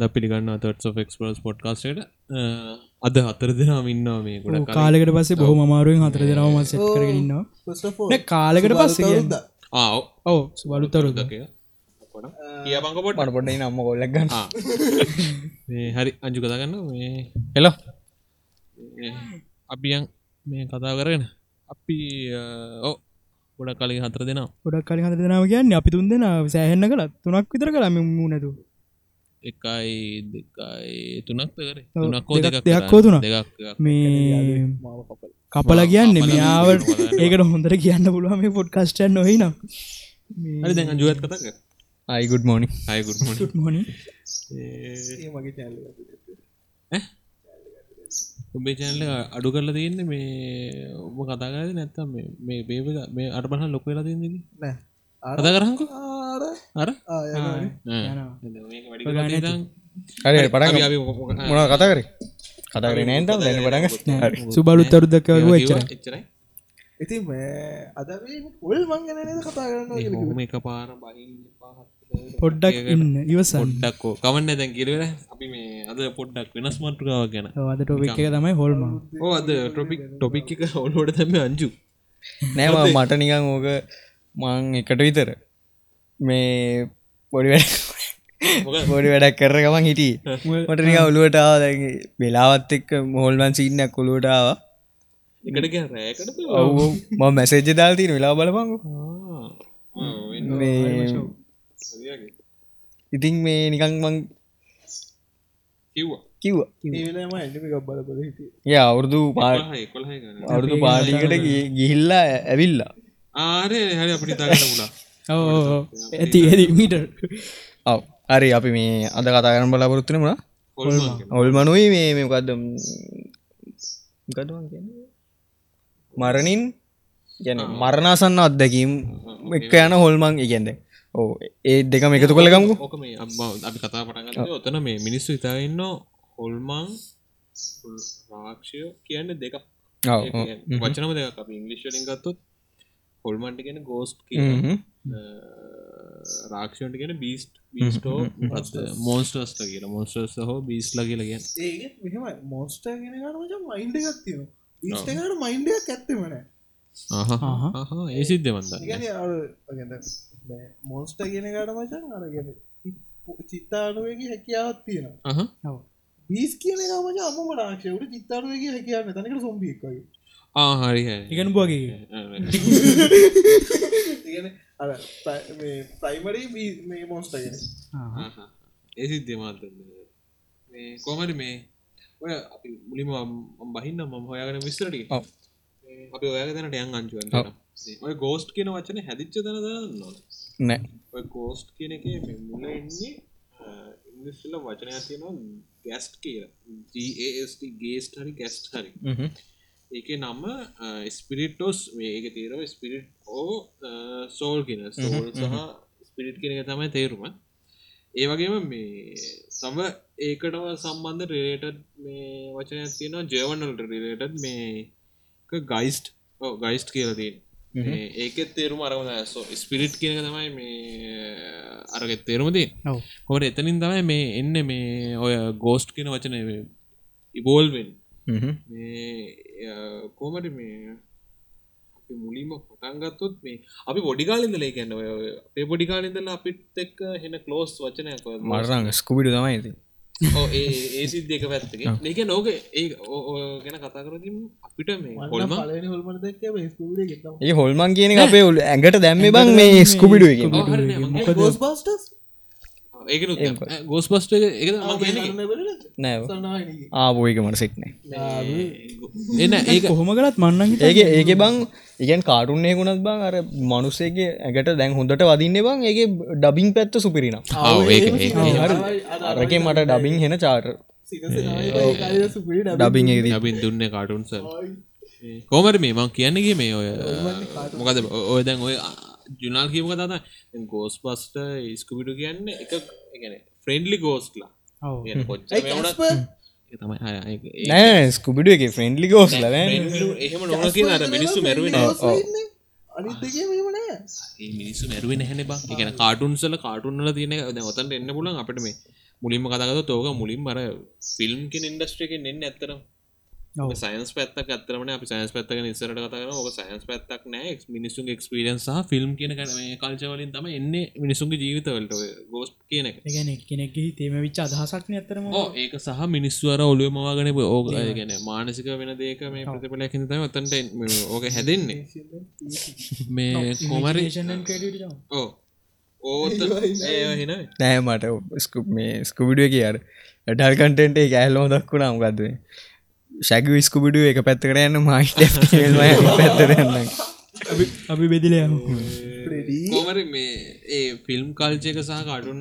කළඟ ද පිළිගන්න තොට් ක්ස්පරස් පොඩ්කාස්ටට අද හතර දෙනාම ඉන්නවා මේ ගොඩ කාලෙකට පස්සේ බොහොම අමාරුවෙන් හතර දෙනම සෙට් කරගෙනන්නවා පස්ට කාලෙකට පස්සේ. ආව ඔව. සුබලුතරු කිය බංකපොට මට පොඩ නම්ම කොල්ලක් ගන්න. මේ හරි අංජු කතා ගන්න මේ එලෝ මේ අපියන් මේ කතා කරගෙන අපි ඕ ගොඩ කලින් හතර දෙනවා ගොඩක් කලින් හතර දෙනාව කියන්න අපි තුන් දෙෙන සෑහෙන්න කළ. තුනක් විතර කළම මුණැතු එකයි දෙකයි තුනක් කර ඔව්, තුනක් හෝ දෙකක්- දෙකක් දෙකක් කරා. හෝ තුනක්. දෙකක් දෙකක්. මේ මාව කපල් කපල කියන්න මෙයාවට. ඒකට හොඳට කියන්න පුළුව මේ පොඩ්කස්ටන් නොහයි නම් හරි දැන් අංජුවත් කතා කර. අයිගුඩ් මෝනි හයි ගුඩ් මොන ඔබේ චැනල අඩු කරලා තියන්නේ මේ ඔබ කතාගද නැත්තම් මේ- මේ බේව මේ අට බහ ලොක වෙලා තියන්නේ නෑ කතා කරහකු අර හරි පටන් මොන කතා කරේ? කතා කරේ නෑන්ට දැන පටග සුබලුත්තරුදකව එච්චර එච්චරයි. ඉතින් අද ඔල් මංගන නද කතා කරන්න එක පාර බහින් පොඩ්ඩක් ඉන්න ඉවසන් පොඩ්ඩක්කෝ කවන්න දැන් කිරවෙන අපි මේ අද පොඩ්ඩක් වෙනස් මට්ටුකාව ගැන. අද ටොපික් එක තමයි හොල්ම ඕ අද ටොපික් ටොපික් එක ඔලුවට තැම අංජු. නෑම මට නිකං ඕක මං එකට විතර. මේ පොඩි වැඩ පොඩි වැඩක් කර ගමන් හිටිය. මට නික ඔලුවට ආවදගේ වෙලාවත් එක්ක මොහොල්වන් සින්නක් කොළුවටාව එකට ගැ රෑකට ඔව්. ම මැසේජ් දාල්තින වෙලා බලපංගු. මේ ඉතින් මේ නිකං මං කිව්වා. ය අවුරුදු පා අවුරුදු පාලිකට ගිහිල්ලා ඇවිල්ලා ආරය හරි පුලා ඕ ඇති ඇති මීට ඔව හරි අපි මේ අද කතා කරන බලාපොරොත්තුන මුණ ඔල්මනුයි මේ මේකක්ද මරණින් ගැන මරණසන්න අත්දැකීම් එක්ක යන හොල්මං ඉගැන්ද ඕ ඒ දෙකම එකතු කළගමු අපි කතා පටගන්න ඔතන මේ මිනිස්සු ඉතාඉන්න හොල්මං රාක්ෂය කියන්න දෙක වචනම දෙක අප ඉංගලිශ්ලින් ගත්තොත් හොල්මන්ට ගෙන ගෝස්් රාක්ෂයට ගෙන බීස්ට බීස්ටෝ මෝන්ස්ටර්ස්ට කියල. මෝන්ස්ටර්ස් හෝ බීස්ල කියල ගැන් ඒ මොස්ට ගෙන ගනමච මයින්ඩ එකත්තිව ඉස්ටකට මයින්ඩයක් ඇත්තමන ඒ සිද්ධ වන්ද ගැන මොන්ස්ට ගෙන ගට මචන් අරගෙන චිත්තානුවගේ හැකියාවත් තියෙනවා. බීස් කියන මච අම රක්ෂවට චිත්තානුවගේ හැකියාන්න තනකට සොම්බික්කගේ ආහරි ඉගන බගේ ප්‍රයිමරි මේ මොන්ස්ටගෙන ඒ සිද්ධ මාත කෝමරි මේ ඔය අපි මුලිම බහින්න මම හොයාගෙන විස්තරටිය ඔව්. අපි ඔයාග තැනට යන් අංචුවන් ඔය ගෝස්ට් කියන වචන හැදිච්ච තන දන්න නෑ ඔය ගෝස්ට් කියන එක මේ මුල එන්නේ ඉංග්‍රිසිල වචනයක් තියෙනවා ගැස්ට් කිය GAST ගේස්ට හරි ගැස්ට් හරි ඒක නම ස්පිරිටෝස් ඒක තේරව ස්පිරිට් ඕ සෝල් කියන සෝල් සහ ස්පිරිට් කියන එක තමයි තේරුම. ඒ වගේම මේ සම ඒකටම සම්බන්ධ රේටඩ් මේ වචනයක් තියෙනවා ජර්වනල්ට රිලේටඩ් මේ ගයිස්ට් ගයිස්ට් කියලතින් ඒකෙත් තේරුම අරම සෝ ස්පිරිට් කියනක තමයි මේ අරගෙත් තේරුමති. කොට එතනින් තමයි මේ එන්න මේ ඔය ගෝස්ට් කියන වචන ඉබෝල්වෙන් මේ කෝමට මේ අපි මුලින්ම පටන්ගත්තොත් මේ අපි පොඩිකාලින්දල කියන්න ඔය අපේ පොඩිකාලින්දල අපිත් එක්ක හෙන කලෝස් වචනයක් මරංග ස්කුබිඩු තමයි ඇති ඕ ඒ ඒ සිද්ධක පැත්තක ඒක නෝක ඒ ගැන කතා කරතිම අපිට මේ හොල්මන්. කියන එක අපේ ඇඟට දැම්ම බං මේ ස්කුබිඩු එක. ගෝස් බස්ටස් ඒක ගෝස් පස්ට එක නෑ ආබෝයක මට සෙක්නේ එන්න ඒක කොහොම කරත් මන්නන් ඒක ඒක බං ඉගන් කාටුන්නේ ගුණත් බං අර මනුස්සේගේ ඇඟට දැන් හොඳට වදින්න බං ඒක ඩබින් පැත්ත සුපිරිනම්. අරක මට ඩබින් හෙන චාට ඩබින් ලබින් දුන්න කාටුන්ස කෝමට මේ? මං කියන්නගේ මේ ඔය මොකද ඔය දැන් ඔය ජුනල් කියීම තත ගෝස් පස්ට ස්කුපිටු කියන්න එක ගැන ෆ්‍රෙන්ඩලි ගෝස්ලා නෑ ස්කුබිඩු එක ෆ්‍රෙන්ඩලි ගෝස් ලව එහෙම නොන කිය අර මිනිස්සු මැරුවෙන මිනිස්සු මැරුවෙන හැන බා ගැන කාටුන්සල කාටුන්ල තියෙන ඔතන්ට එන්න පුලන් අපට මේ මුලින්ම කතාගත තෝක මුලින් මර ෆිල්ම් කෙන ඉන්ඩස්ට්‍රේක එන්න ඇතරම් සයින්ස් පැත්තක් ඇතරම අපි සයින්ස් පැත්තක නිසරට කතන ඕක සයින්ස් පැත්තක් නෑ මිනිසුන් එක්ස්පිරියන්ස් සහ ෆිල්ම් කියන කන කල්චවලින් තම එන්න මිනිසුන්ගේ ජීවිතවලට ගෝස්් කියන කෙනෙක් තේම විච් අදහසක් ඇතරම ඕ ඒක සහ මිනිස්වර ඔලුව මවාගන ඕක ගැන මානසික වෙන දෙක මේ ප්‍රතිපලයක් තම ඔත්තන්ට ඕක හැදෙන්නේ. මේ කොමරි ඕ ඕත හින නෑ. මට ස්කුප් මේ ස්කුබිඩුව කිය අර ඩල් කටෙන්ට ඇල්ලෝ දක්කුණා මොකක්දේ ශැග ස්කුබිඩුව එක පැත්තකට යන්න මයිට පැත්තරන්න අපි බෙදිල කොමරි මේ ඒ ෆිල්ම් කල්චයක සහ කටුන්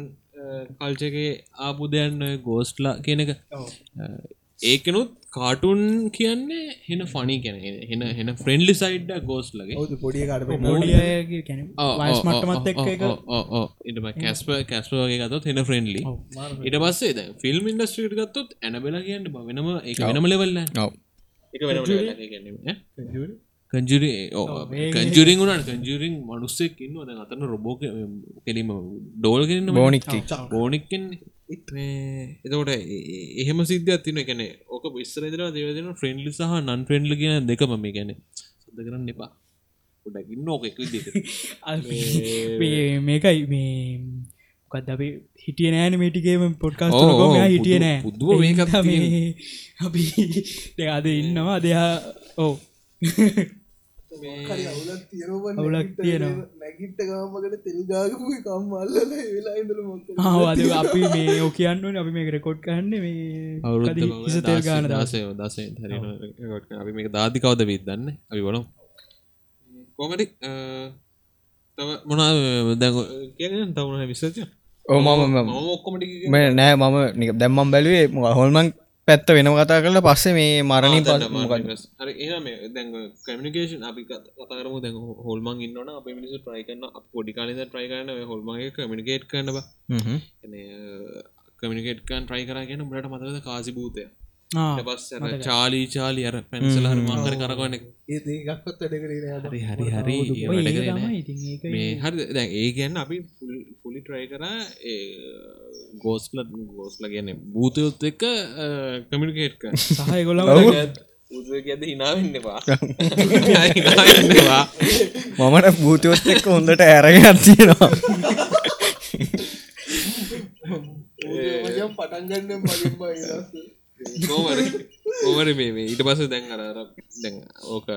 කල්චගේ ආපු දෙයන්න ගෝස්ට්ලා කියනක ඒකනුත් කාටුන් කියන්නේ හෙන ෆනි කැන හෙන හෙන ෆ්‍රෙන්ඩලි සයිඩ් ගෝස් ලගේ එක ඉටම කැස්ප කැස්ප වගේ ගතත් හෙන ෆ්‍රෙන්ඩලි ඉට පස්සේ ද ෆිල්ම් ඉන්ඩස්ට්‍රීට ගත්තොත් ඇනබෙලා කියන්න වෙනම එක වෙනම ලෙවල්ල ඔව. එක වෙනම කජරි කජරින් වුණට කජරින් මනුස්සෙක් ඉන්න අතන රොබෝක කෙලීම ඩෝල්ගෙන්න්න බෝනික් බෝනික්කෙන් එතකොට එහෙම සිද්ධ තින කැන ඕක විස්සරදර දේවදන ෆ්‍රෙන්ඩලි සහ නන් ෆ්‍රෙන්ඩ්ල කියන දෙකම මේ ගැන සද කරන්න එපා. උඩකින්න ඕක එක මේකයි මේ කොත් අපි හිටිය නෑන මේටිකේම පොඩ්කාස් ම හිටිය නෑ. පුද්ුව අපි දෙයාද ඉන්නවා දෙයා ඕ අවුලක් තියෙනවා. නැගිට්ට ගාමකට තෙල්ගාගපු කම්මල්ල වෙලා ඉඳල මොක ආවාද අපි මේ ඕ කියන්න අපි මේ රෙකෝඩ් කන්න මේ හිස තෙල් ගාන දාසය දසේ හරි අපි මේක දාධි කවද විදන්න අපි බලම්. කොමටි තව මොනා දැ කියන තවුණ විසච ඕ මම ඔක්කොමටි මේ නෑ මම නික දැම්මම් බැලුවේ හොල්මන් පැත්ත වෙන කතා කරලා පස්සේ මේ මරණින් පස් කමිකේෂන් අපි කතරම දැ හොල්මන් ඉන්නන අප මිනිස ට්‍රයි කරන්න පොඩි කාලද ට්‍රයි කරන හොල්මගේ කමිනිකේට් කරනවා කමිනිකේට්කන් ට්‍රයි කරගෙන බට මතකද කාසි භූතය පස් චාලී චාලි අර පැන්සල හරි මාකර කරගන්න ඒ ඒකක්වත් වැඩකරන හරි හරි හරි. වැඩ කරේ නෑ. මේ හරි දැන් ඒ ගැන්න අපි ෆුලි ට්‍රයි කර ගෝස්ල ගෝස්ල ගැන භූතයොත් එක්ක කමිනිකේට් කර. සහය ගොල උදගද හිනාවෙන්නවා මමට භූතයොත් එක්ක හොඳට ඇරගෙන තියෙනවා. මචන් පටන්ගන්න කෝමර කෝමර මේ මේ. ඊට පස දැන් අර අර දැන් ඕක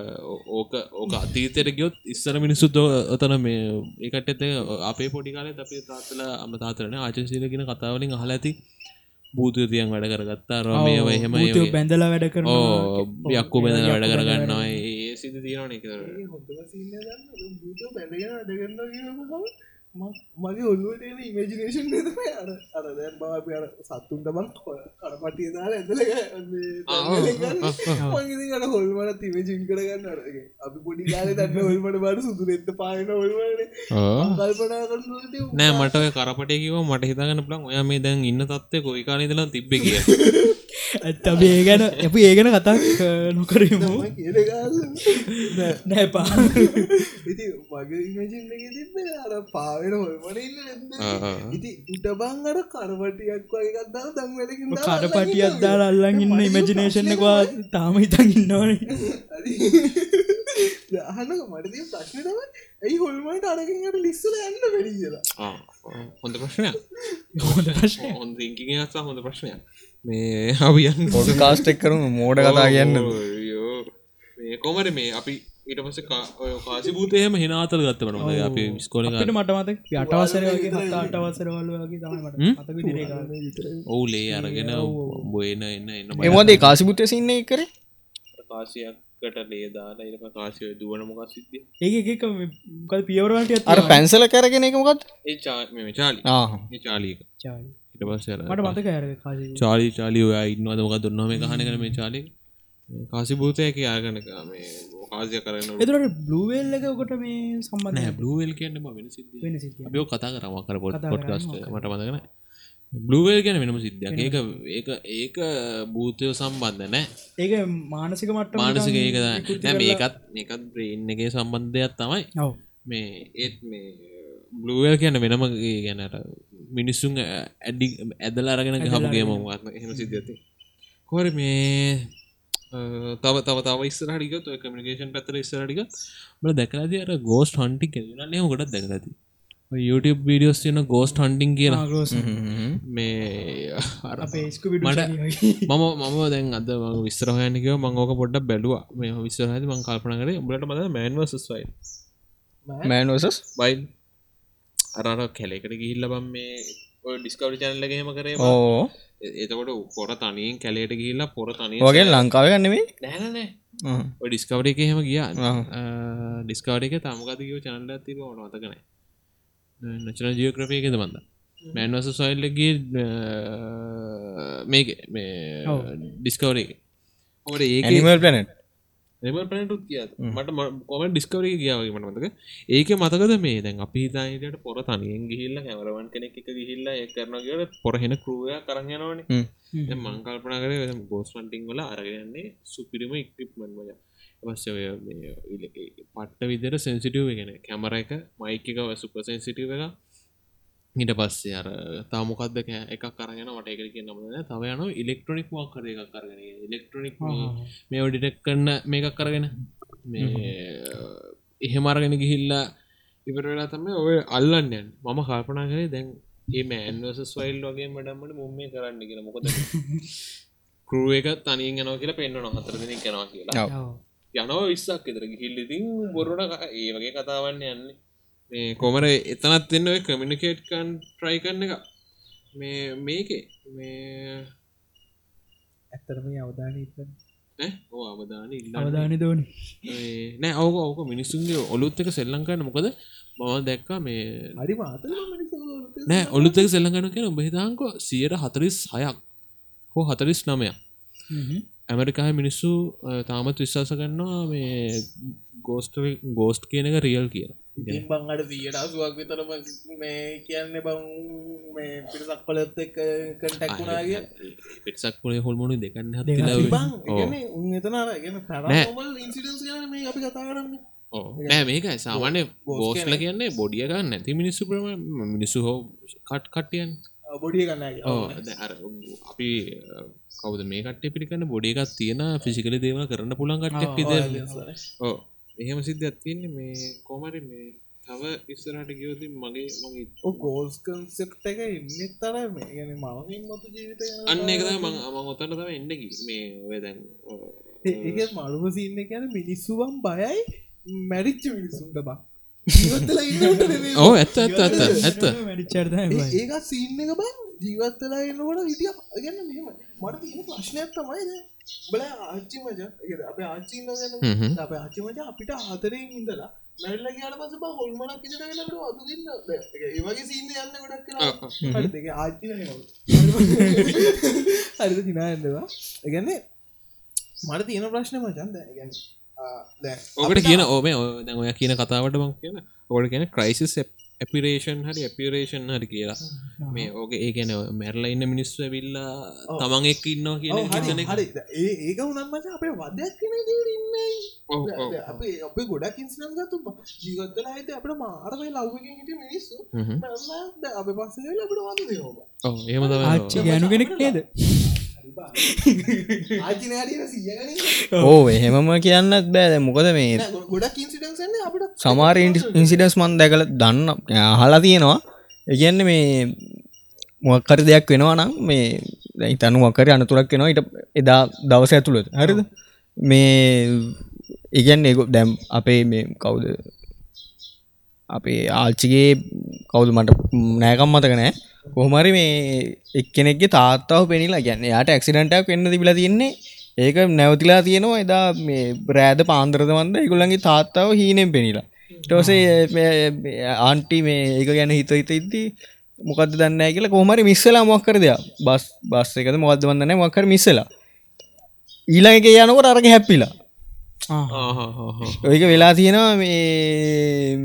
ඕක ඕක අතීතයට ගියොත් ඉස්සර මිනිස්සුත් ඔතන මේ ඒකට එත අපේ පොඩි කාලේ අපේ තාත්තල අම තාතරන ආචශීලගෙන කතාවලින් අහල ඇති. භූතතියන් වැඩ කරගත්තා රෝමය එහෙම බැඳලා වැඩ කරන ඕ යක්කු බැඳ වැඩ කරගන්නවා. ඒ සිද තියෙනන එක මගේ ඔල්ලුවට එන ඉමජිනේෂන් නතම අර අර දැන් බාප අර සත්තුන්ට බන් කරපටිය දාල ඇදල මගේකට හොල්මට තිමජින් කරගන්න අරගේ අපි පොඩි කාල දන්න හොල්මට බට සුදු එත්ත පාන කරට නෑ මට ඔය කරපටය කිව මට හිතගන්න ප්ලන් ඔය මේ දැන් ඉන්න තත්වය කොයි කාලෙදලා තිබ්බ කිය ඇත්ත අපි ඒ ගැන අප ඒ ගැන කතා නොකරමු. නෑ පා. ඉති මගේ ඉමජින් එක තිබ අර පාවෙන හොල්මන ඉන්න ඉති අර කරපටියක් වගේ ගත්දාව දංවලකින් කඩපටියක් දාලා අල්ලන් ඉන්න ඉමජිනේෂන් එකවා තාම හිතන් ඉන්නවන. අහන්න මටති ප්‍රශ්න තම ඇයි හොල්මට අරකින්ට ලිස්සල යන්න වැඩි කියලා? හොඳ ප්‍රශ්නයක්. හොඳ ප්‍රශ්නය හොඳ ඉංකිගේ අත්සා හොඳ ප්‍රශ්නයක්. මේ අවියන් පොඩ කාස්ටෙක් කරුම මෝඩ කතා කියන්න. මේ කොමර මේ? අපි ඊට පස කාසි භූතයම හිනාතල ගත්ත වන අපි ස්කොල අපිට මට මත අටවසර වගේ හත අටවසර වල වගේ තමට අතක දිරේ ඔවුලේ අරගෙන බොයන එන්න එන්න එමදේ කාසිබුත්තය සින්නේ කරේ කාසියක්කට ලේදාලා ඉට කාසිය දුවන මොකක් සිද්ධිය? ඒක එක කල් පියවරට අර පැන්සල කරගෙන එකමකත් ඒ චා මේ චාලි. ආ. ඒ චාලික ඉට පස්ස මට මතක ඇර කාසි චාලි චාලි ඔය ඉන්නවද? මොක දුන්නම කහන කන මේ චාලි කාසි භූතයක යාගනක මේ කාසිය කරන්න එතුරට බ්ලුවේල් එක කොට මේ සම්බන්ධ බ්ලුවල් සිද්ධිය. අපිෝ කතා කරම කර පොට්. මට මතකන බ්ලුවල් ගැන වෙනම සිද්ධයක්. ඒක ඒක ඒක භූතයෝ සම්බන්ධ නෑ. ඒක මානසික මට්ට මානසික ඒක නෑ මේකත් මේකත් බ්‍රේන් එකේ සම්බන්ධයක් තමයි. මේ ඒත් මේ බ්ලුවල් කියන වෙනම ගැනට මිනිස්සුන් ඇඩි ඇදල අරගෙන ගහපුගේ මවාත්ම එහෙම සිද්ධ ඇති කොර මේ තව තව තව ඉස්සරහටික ඔය කමිකේෂන් පැතර ඉස්සරටික බල දැකලාද අර ගෝස්ට හන්ටි කෙනන්නේ ගොඩක් දැකලති YouTube වීඩියෝස් තියන ගෝස්ට හන්ටිං කියලා. මේ මට මම මම දැන් අද විස්රහයනිකව මංගෝක පොඩ්ඩක් බැලුව. මේ විස්සරහති මං කල්පන කරේ උඹලට මද මෑන්වසස්වයි මෑන්ෝසස් බයිල් අරර කැලෙකට ගිහිල්ල බම් මේ ඔය ඩිස්කවරි චැනල්ලගේම කරේ ඕ. එතකොට පොර තනියෙන් කැලේට ගිහිල්ලා පොර තනිය වගේ ලංකාව ගන්නෙමේ නෑනෑ ඔය ඩිස්කවර එක එහෙම ගියා. ඩිස්කවර එක තමකතිකව චනල්ල ඇතික ඕන මතකනෑ නචන ජියෝක්‍රපය එකෙද බඳ මෑන්වස සොයිල්ලගේ මේක මේ ඩිස්කවර එක. ඇනිමල් පලනට් එම පනටුත් කිය මට කොම ඩිස්කවර ගියාවගේ මට මතක ඒක මතකද මේ දැන් අපි හිතායිට පොර තනියෙන් ගිහිල්ල කැමරවන් කෙනෙක් එක ගිහිල්ල කරන කියට පොරහෙන කරුවය කරගනවන මංකල්පන කර ගෝස්මටිං වල අරගන්නේ සුපිරිම ඉක්ටිප්මන් වල. පස්ස ඔය පට්ට විදර සෙන්සිටව ගෙන කැමර එක මයික එක සුප සෙන්සිටව එක ඊට පස්සේ අර තාමොකක්ද එකක් කරගෙන වට එක කිය නමද තව යන ඉලෙක්ට්‍රොනික් වක් කර එකක් කරගෙන ඉලෙක්ට්‍රොනික් මේ ඩිටෙක් කරන්න මේකක් කරගෙන මේ එහෙමරගෙන ගිහිල්ලා ඉවර වෙලා තම ඔය අල්ලන්නයන් මම කල්පනා කරේ දැන් ඒ මෑන්වසස් වයිල් වගේ මඩම්මට මුම්මේ කරන්න කියෙන මොකද කරුව එක තනින් යනෝ කියලා පෙන්න්න නොහතර දෙනෙක් යනවා කියලා. යනෝ විස්සක් එතර ගිහිල්ලිතින් බොරුණ ඒ වගේ කතාවන්න යන්නේ මේ කොමර එතනත් දෙන්න ඔය කමිනිකේට්කන් ට්‍රයි කරන එක? මේ මේකේ? මේ ඇත්තරම අවධානය ඕ අවධාන ඉල්ල අවධානය දෝනි. නෑ අවක ඕක මිනිස්සුන්ගේ ඔලුත් එක සෙල්ලංකන්න මොකද මම දැක්ක මේ හරි මාත නෑ ඔලුත්තක සෙල්ලඟන කියෙන උබහිතාංකො සියයට හතරිස් හයක් හෝ හතරිස් නමයක් ඇමරිකාහ මිනිස්සු තාමත් විශ්වාස කරන්නවා මේ ගෝස්ට ගෝස්ට් කියන එක රියල් කියලා බංගට සියට අසුවක් විතරම මේ කියන්න බං මේ පිරිසක් පලත් එක් කටැක්ුණාගේ පිටසක් පොලේ හොල්මුණු දෙකන්න ගන මේ අපි කතා කරන්න. නෑ මේකයි. සාමාන්‍ය ගෝස්ල කියන්නේ බොඩිය ගන්න නැති මිනිස්සු ප්‍රම මිනිස්සු හෝ කට් කට්ටියන් බොඩිය කන්න අපි කවද මේ කට්ටේ පිළිකන්න බොඩියකත් තියෙන ෆිසිකල දේවල් කරන්න පුළන් කට්ටක් විද ඕ එහෙම සිද්ධ ඇත්තින්නේ මේ කොමරි මේ තව ඉස්සරට ගියෝති මගේ මගේ ගෝස් කන්සෙප් එක ඉන්නත් තර මේ. ගැන මමින් මතු ජීවිත අන්න එකද මං අම ඔතන්න තම එන්නකි මේ ඔය දැන් ඒ මළුව සින්න ගැන මිනිස්සුවම් බයයි මැරිච්ච මිනිසුන්ට බා. ඕ ඇත්ත ඇත්ත ඇත්ත ඇත්ත. ඒක සින්න එක බං. ජීවත්තලා එන්නකොට හිටිය. මෙම මට තියෙන ප්‍රශ්නයක් තමයිද බල ආච්චි මජ අප ආච්චින්න ගන්න අප ආච්චි මජ අපිට හතරෙන් ඉඳලා මැල්ල කියට පස බ හොල්මනක් ඉට ලට අතු දෙන්න. ඒවගේ සින්න යන්න ගොඩක් කලා දෙක ආච්චි හරිද දිනායන්දවා එකන්නේ මට තියෙන ප්‍රශ්න මචන්ද ගැන ඕකට කියන ඕම දැ ඔය කියන කතාවට බං කියන ඕට කියන ක්‍රයිසිස් ඇපිරේෂන් හරි ඇපිරේෂන් හරි කියලා. මේ ඕක ඒ ගැන මැරල ඉන්න මිනිස්සු ඇවිල්ලා තමන් එක් ඉන්නවා කියන හරි ඒක උනම්මච අපේ වදයක් කෙන ඉන්න. අපේ අපේ ගොඩක් ඉන්සිනස් ගතු ජීවත්තල ඇත අපට මාරමයි ලව්වකින් හිට මිනිස්සු. අප පස්සල අපට වද දෙනවා ඒම ආච්චි ගැනු කෙනෙක් නේද ඕ එහෙමම කියන්නත් බෑද මොකද මේ ගොඩක් ඉන්සිඩන්සන්න අපට. සමාර ඉන්සිඩස් මන් දැකල දන්න හලා තියෙනවා. එකන්න මේ මොක්කරි දෙයක් වෙනවා නම් මේ ඉතනු මක්කරි අනතුරක් වෙනවා ඉට එදා දවස ඇතුළද හරිද? මේ ඉගැන් එකො දැම් අපේ මේ කවුද? අපේ ආල්චිගේ කවුද මට නෑකම් මතක නෑ කොහමරි මේ එක්කෙනෙක්ගේ තාත්තාව පෙනිලා ගැන්න යාට ඇක්සිඩන්ටක් වෙන්න තිබිලා තින්නේ ඒක නැවතිලා තියෙනවා. එදා මේ බ්‍රෑද පාන්දරදවන්ද එකුළන්ගේ තාත්තාව හීනෙන් පෙනිලා. ටෝසේ ආන්ටි මේ ඒක ගැන හිත හිත ඉද්දී මොකද දන්න කියලා කොහමරි මිස්සලා මොක්කර දෙයක්. බස් බස් එකද මොකද වන්නන මොක්කර මිස්සලා ඊළඟක යනකොට අරග හැප්පිලා. ඔයක වෙලා තියෙනවා මේ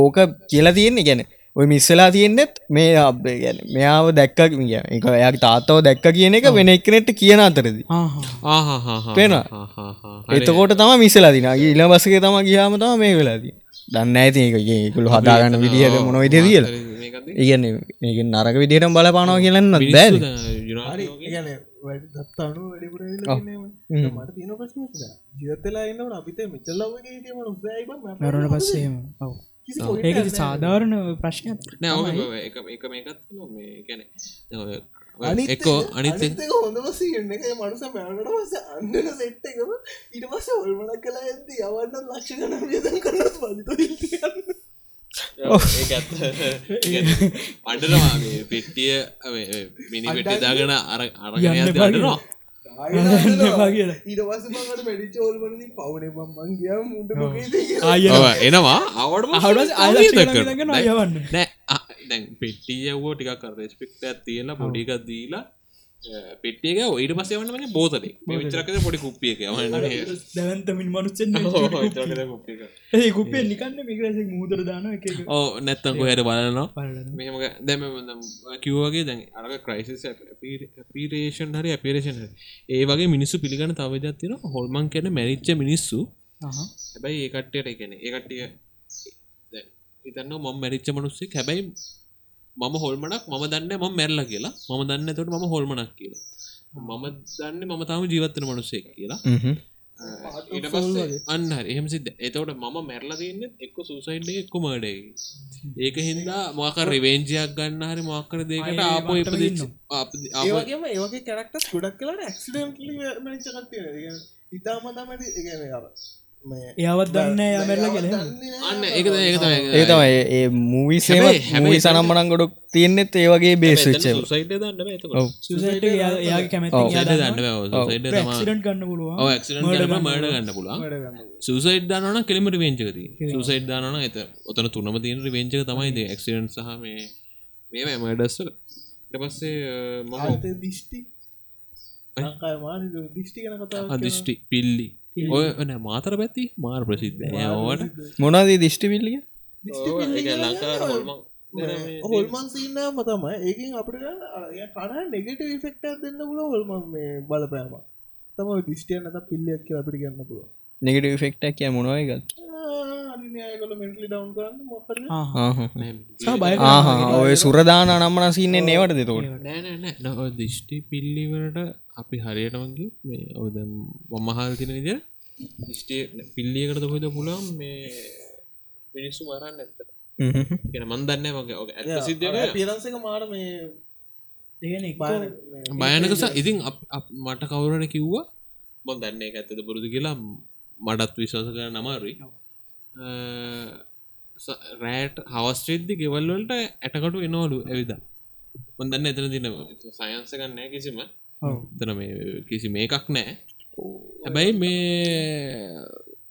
ඕක කියලා තියෙන්නේ ගැන ඔය මිස්සලා තියෙන්නෙත් මේ අපේ ගැන මෙයාව දැක්ක කිය එක එයාගේ තාත්තව දැක්ක කියන එක වෙන එක්කනෙට කියන අතරදි. පෙන එතකොට තම මිස්සලා දින ඉල බසක තම ගියාම තම මේ වෙලාදී දන්න ඇති එකකුළු හදාගන්න විදිහට මොන විද දියල ඒකද ඉගන්න ඒ නරක විදිහටම බලපානවා කියලන්න ප්‍රශ්න ජීවතලා ඉන්නට අපිත උසයිබ මැරුණ පස්සේම. ඔව ඒක සාධාරණ ප්‍රශ්නයක් නෑ එක එක මේකත් මේ ගැන එක්කෝ අනිත් හොඳම සින්න එක. මනුස මෑනට පස අන්නන සෙට් එකම ඊට පස්ස ඔල්මනක් කලා ඇද යවන්න ලක්ෂ ගන වියදන් කරන පලිත පඩනවා පෙට්ටිය මිනි පෙට්ටිදාගෙන අර අරගන අඩනවා එනවා අවඩ හවඩ අයවන්න නෑ. දැන් පෙට්ටියවෝ ටිකක් රෙස්පෙක්ට තියෙන පොඩිකක් දීලා පෙට්ටියක ඔයිට පස්සේ වන්න මගේ බෝතලේ. මේ විචරකද පොඩි කුප්පියක දැවන්තමින් මනුස්සෙන් ඒ කුපේ නිකන්න මිගරස මුහදර දාන එක ඕ නැත්තං කොහයට බලනවා? මෙම දැම කිව්වගේ දැන් අරක ක්‍රයිසිස් පිරේෂන් හරි අපිරේෂන් ඒ වගේ මිනිස්සු පිළිගන්න තවජත්තින හොල්මන් කැන මැරිච්ච මිනිස්සු. හැබැයි ඒකට්ටයට එකන ඒකට්ටිය ඉතන්න මොම් මැරිච්ච මනුස්සෙක්. හැබැයි මම හොල්මනක් මම දන්න ම මැරල කියලා. මම දන්න තොට ම හොල්මනක් කියලා. මම දන්න මම තාම ජීවත්තන මනුස්සෙක් කියලා. අන්න එහෙම සිද එතවට මම මැරලා තියන්න එක්ක සූසයින්ඩ එක්ක මඩේ ඒක හින්දා මොක රිවේන්ජයක් ගන්න හරි මොක්කර දෙකට ආපෝ ඉප ඒවගේම ඒවගේ කැරක්ටස් ගොඩක් කලට මනිචකත්තිය ඉතාමතමට ඉගන අර එයාවත් දන්න යමැරල කෙන අන්න ඒක ඒක ඒ තමයි ඒ මූවිසේම හැමයි සනම්මනන් ගොඩක් තියෙන්නෙත් ඒ වගේ බේස්ච්ච සයිට දන්න සුසට එයාගේ කැමති දන්න. ක්සිඩන්ට ගන්න පුළුව ක්සිඩ මඩ ගන්න පුලා සුසයිඩ් දානන කෙලිමට වේංචකති සුසයිඩ් දානන ඇත ඔතන තුනම තියෙන වේංචක තමයිද ක්සිඩන්් සහ මේ මේ මඩස්සල ට පස්සේ මම දිිෂ්ටි. දිිෂ්ටි කන කතා අදිෂ්ටි පිල්ලි ඔය න මාතර පැති මාර් ප්‍රසිද්ධ ඕට මොනාදී දිිෂ්ටිවිල්ලිය හොල්මන් සින්න මතම ඒකින් අපට කන නෙගට ෆෙක්ට දෙන්න පුල හොල්ම මේ බලපෑම තම ඩිස්ටියන් නත පිල්ලියක් කිය අපිට ගන්න පුල නෙගට ෆෙක්ටක් කිය මොනවයිගත් අනියකොල මෙන්ටලි ඩවන් කරන්න මොකර ඔය සුරදාන නම්මන සින්නේ නේවට දෙතෝට දිෂ්ටි පිල්ලිවලට අපි හරියටමගේ මේ ඔද මමහල් තින විද දිෂ්ටිය පිල්ලියකට හොද පුලම් මේ මිනිස්සු මරන්න ඇත්තට? ගෙන මන් දන්න මගේ ඇ සිද්ධ පිරන්සක මාර මේ බයනකස ඉතින් මට කවුරන කිව්වා මොන් දන්න ඇත්තද පුරුදු කියලා මඩත් විශවාස කර නමරුයි රෑට හවස්ට්‍රේද්දි ගෙවල්වලට ඇටකටු එනවලු ඇවිද. මොදන්න එතන තින සයන්ස ගන්නෑ කිසිම තන මේ කිසි මේකක් නෑ. හැබැයි මේ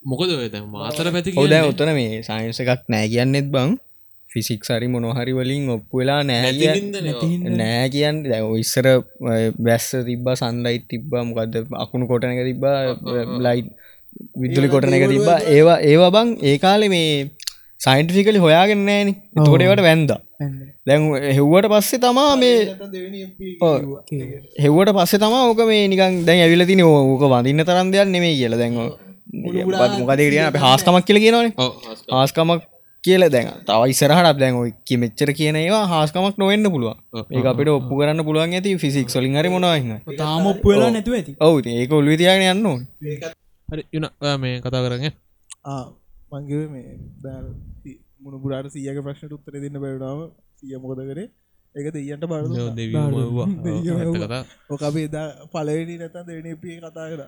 මොකද වෙද මාතර පැති හොද උත්තන මේ සයින්ස එකක් නෑ කියන්නෙත් බං. ෆිසික් සරි මොනොහරි වලින් ඔප්පු වෙලා නෑ නෑ කියන්න දැ ඉස්සර බැස්ස තිබ්බ සන්ලයිට් තිබ්බා මොකක්ද අකුණු කොටනක තිබ්බා ලයිට් විදුලි කොටන එක තිබ්බා. ඒවා ඒවා බං ඒ කාලෙ මේ සයින්ටිෆිකලි හොයාගෙන්නෑන තෝටේවට වැන්ද. දැන් හෙව්වට පස්සේ තමා මේ හෙව්වට පස්සේ තමා ඕක මේ නිකන් දැන් ඇවිල තින ඕක වඳන්න තරන් දෙයක් නෙමේ කියල. දැන් මොකද කිරිය අප හාස්කමක් කියල කියනවන. හාස්කමක්. කියල දැන් තව ඉස්සරහට දැන් ඔය මෙච්චර කියන ඒවා හාස්කමක් නොවෙන්න පුළුව ඒ අපිට ඔප්පු කරන්න පුළුවන් ඇති ෆිසික් සොලින් හරි මොනවන්න තාම ඔප්පු වෙලා නැතුව ඇති. ඔවු ඒක ඔල්ලි තියාගෙන යන්න ඕන. හරි යුන මේ කතා කරග මංගේ මේ මුණ පුරාට සියක ප්‍රශ්නට උත්තර දෙන්න බැඩාව සිය මොකද කරේ? එක දෙයන්ට බර ඕක අපේ දා පලවෙනි නැත දෙනපිය කතා කර.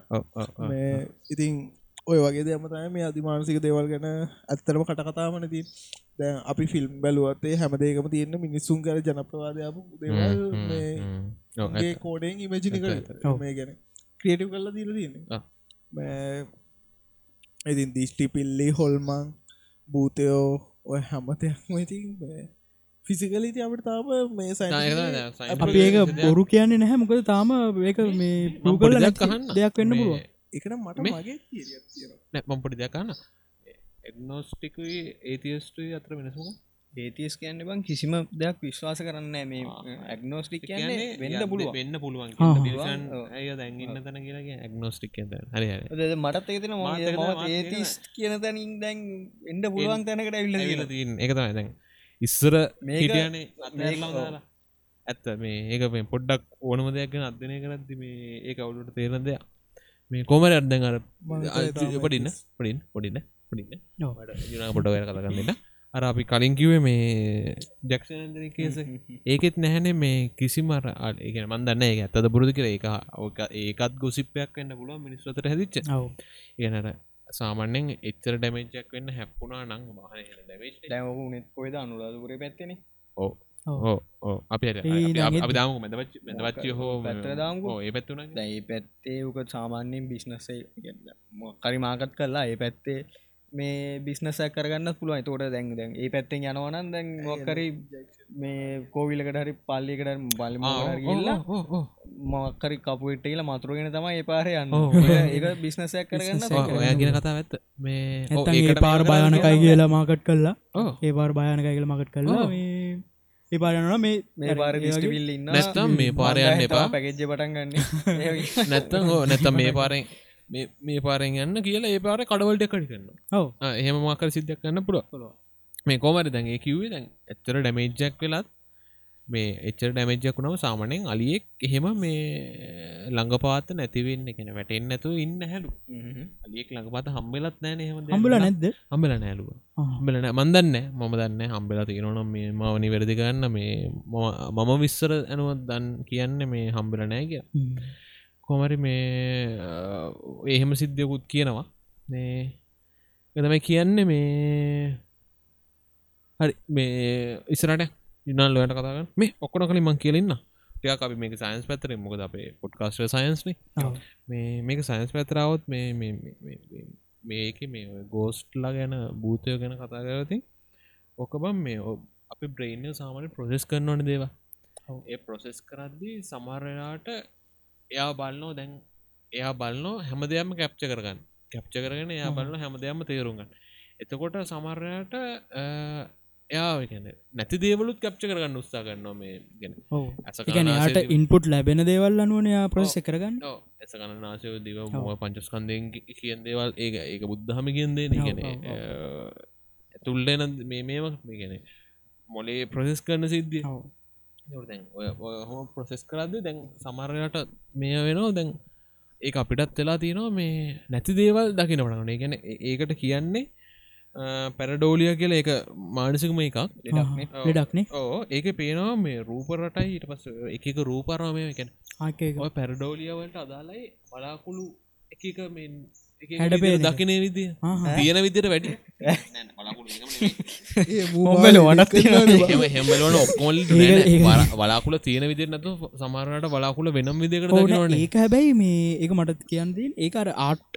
මේ ඉතින් ඔය වගේ දෙමතයි මේ අධිමානසික දේවල් ගැන ඇත්තරම කට කතාමන ති දැ අපි ෆිල්ම් බැලුවත්තේ හැමදේකම තියන්න මිනිස්සුන් කර ජනප්‍රවාදයාපු දේවල් මේ කෝඩෙන් ඉමජිනික මේ ගැන. ක්‍රියටව් කල්ලා දීල තියන්නේ ඉතින් දිිෂ්ටි පිල්ලි හොල්මං භූතයෝ ඔය හැම දෙයක්ම ඉතින් ෆිසිකලීති අපට තාම මේ සයි අපි ඒක බොරු කියන්නේ නැහැ. මොකද තාම ඒක මේ පූකල දෙයක් අහන්න. දෙයක් වෙන්න පුළුව එකට මට මගේ තියෙනවා. මම්පොටි දෙයක්කන්න එක්නෝස්ටිකුයි ඒතිස්ටුයි අතර වෙනසම ඒතිස් කියන්න බං කිසිම දෙයක් විශ්වාස කරන්න මේ ඇක්නෝස්ටික් කියන්නේ වෙන්න පුළුව වෙන්න පුළුවන් ඇය දැන්ගන්න තැන කියලා ඇක්නෝස්ටික් හරි හරි. මටත් ඒතන ඒතිස් කියන තැනින් දැන් එන්ඩ පුළුවන් තැනකට ඇවිල්ල ඇවිල තින් එක තමයි දැන්. ඉස්සර මේක- දාලා. ඇත්ත. මේ ඒක මේ පොඩ්ඩක් ඕනම දෙයක් ගැන අධ්‍යනය කරද්දි මේ ඒක අවුලට තේරන දෙයක්. මේ කොමර අර්දන් අර පොඩින්න පොඩින් පොඩින්න. පොඩින්න වැර කලගන්නට අර අපි කලින් කිවේ මේ ජක්ෂනදන කේස ඒකෙත් නැහැනේ මේ කිසිම අර ඒක මන්දන්න ඒ ඇත්තද පුරුදු කර ඒක ඕක ඒකත් ගොසිපයක් වන්න පුළුව මිනිස්වතර හැදිච්ච. ඔව්. ඒනට සාමාන්‍යෙන් එච්චර ඩැමේජක් වෙන්න හැප්පුුණා නං. නෙත් කොයිද අනුලාදුපුර පැත්තෙන ඕ ඕ අපි ඒ. දාමු මැදවච්ච මැදවච්චය හෝ දාමුකෝ. ඒ පැත්තුන දැයි පැත්තේ උක සාමාන්‍යයෙන් බිස්නස්සේ මොක්කරි මාකත් කරලා ඒ පැත්තේ මේ බිස්නසක් කරගන්න පුළුවන්. තෝට දැන් දැන් ඒ පැත්තෙන් යනවනන් දැන් මොක්කරි මේ කෝවිලකට හරි පල්ලිකට බලම ගල්ලා මොක්කරි කපුට කියල මතුරගෙන තම ඒ පාර යන්න. ඒක බිස්නසයක් කරගන්න ඔය ගෙන කතා ඇත්ත. මේ ඒ පාර භයනකයි කියලා මාකට් කල්ලා. ඒ පාර භයනකයි කියල මකට් කල්ලා ඒ පාරනවා මේ මේ පාර ඉන්න නැත්තම් මේ පාර යන්න එපා. පැකෙජ්ජ පටන් ගන්න. නැත්තම් හෝ නැත්තම් මේ පාරෙන් මේ- පාරෙන් යන්න කියලා ඒ පාර කඩවල්ට කඩි කරන්න ඔව. එහෙම මාකර සිද්ධක් කන්න පුළුව මේ කෝමරි දැන්? ඒ කිවේ දැන් එච්චර ඩැමේජ්ජක් වෙලත් මේ එච්චර ඩැමේජ්ජක් වුණම සාමනෙන් අලියෙක් එහෙම මේ ළඟපාත නැතිවෙන්න කෙන වැටෙන් නැතු ඉන්න හැලු. අලියෙක් ළඟපාත හම්බෙලත් නෑන එහෙම හම්බල නැද්ද? හම්බල නෑලුව. හම්බලන මන්දන්න මම දන්න හම්බෙලා තියෙනවනම් මේ මවනි වැරදි කරන්න මේ මම- විස්සර ඇනුවත් දන් කියන්න මේ හම්බල නෑ කිය හ්ම්. කොමරි මේ එහෙම සිද්ධයකුත් කියනවා. මේ එතමයි කියන්න මේ හරි මේ ඉස්සරට ඉනල් ලොයට කතාගන්න මේ ඔක්කොන කලින් මං කියලන්න ටයක් අපි මේක සයින්ස් පැතර මොකද අපේ පොඩ්කාස්ට සයින්ස්න. මේ මේක සයින්ස් පැතරාවත් මේ මේක මේ ගෝස්ට්ලා ගැන භූතය ගැන කතා කරති ඕක බම් මේ අපි බ්‍රේන්ය සාමාන්‍ය ප්‍රොසෙස් කරනවන දේවා ඒ ප්‍රොසෙස් කරද්දී සමරලාට එයා බලන්නෝ දැන් එයා බලන්නෝ හැම දෙයක්ම කැප්ච කරගන්න. කැප්ච කරගෙන එයා බලන්න හැම දෙයක්ම තේරුම්ගන්න එතකොට සමරයට එයා ගැන නැති දේවලුත් කැප්ච කරගන්න උත්සා කරන්නවා මේ ගැන. කනාසය ඉන්පුට් ලැබෙන දේවල් අනුවනයා ප්‍රසෙ කරගන්න. ඇස කණනාසය දිව මුව පංචස්කන්දයෙන් කියෙන් දේවල් ඒක ඒක බුද්ධහම කියන්දේ ගැන ඇතුල්ලන මේ මේම මේ ගැන මොලේ ප්‍රසෙස් කරන සිද්ධිය දැන් ඔය හොම ප්‍රසෙස් කරද දැන් සමරයට මේ වෙනවා. දැන් ඒ අපිටත් වෙලා තියෙනවා මේ නැති දේවල් දකින වටන ගැන ඒකට කියන්නේ පැරඩෝලිය කියල එක මානසිකම එකක්. ලෙඩක්නේ ඕ ඒක පේනවා මේ රූපරටයි ඊට පස් එකක රූපරාමය එකැන පැරඩෝලියවලට අදාලයි බලාකුළු එකක මෙ හැඩපේන එක. දකින විදිය. තියෙන විදියට වැඩි. හෙමලන ඔක්කොල් බලාකුල තියෙන විදිර නතු සමාරට බලාකුල වෙනම් විදිකට ඒක හැබැයි මේ ඒක මටත් කියන්දී ඒක අර ආට්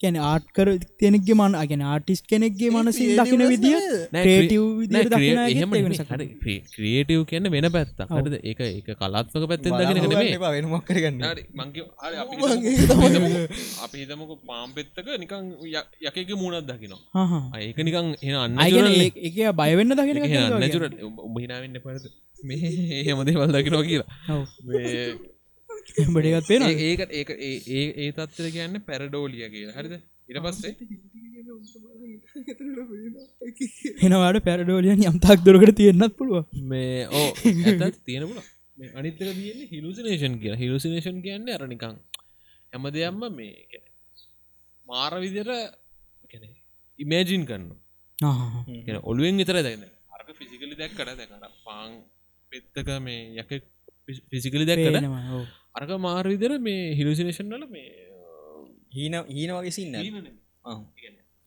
කැන ආට් කර කෙනෙක්ගේ මන අගෙන ආටිස් කෙනෙක්ගේ මනසින් දකින විදිිය ක්‍රේටව් ක්‍රියටව් කියන්න වෙන පැත්ත හරිද? ඒක ඒක කලාත්මක පැත්තෙන් දකින අපි හිතමුකෝ- අපි හිතමුකෝ පාම් පෙත්තක නිකං යකක මූුණත් දකිනවා. ඒක නිකං එන අන්න අයගෙන ඒක බයවෙන්න දකින නැචුර උබහිනාවෙන්න පරත මේ හෙමදේවල් දකිනවා කියලා. මේ බඩගත් පේන ඒ- ඒකට ඒක ඒ- ඒ තත්වර කියන්න පැරඩෝලිය කියලා. හරිද? ඉට පස්සේ? එනවාට පැරඩෝලියන් යම්තාක් දුරකට තියෙන්න්නත් පුළුව මේ ඕ තියෙනපුල මේ අනිත්තක තියන්නේ හිලුසිනේෂන් කියලා. හිලුසිනේෂන් කියන්න අරනිකං හැම දෙයක්ම මේ මාර විදිර ඉමේජින් කරන්න කියන ඔළුවෙන් විතර දැන අරක ෆිසිකලි දැක්කට දැකට පාං පෙත්තක මේ යක ෆිසිකලි දැක්කට අරක මාර විදිර මේ හිලුසිනේෂන් වල මේ හීන හීන වගේ සින්න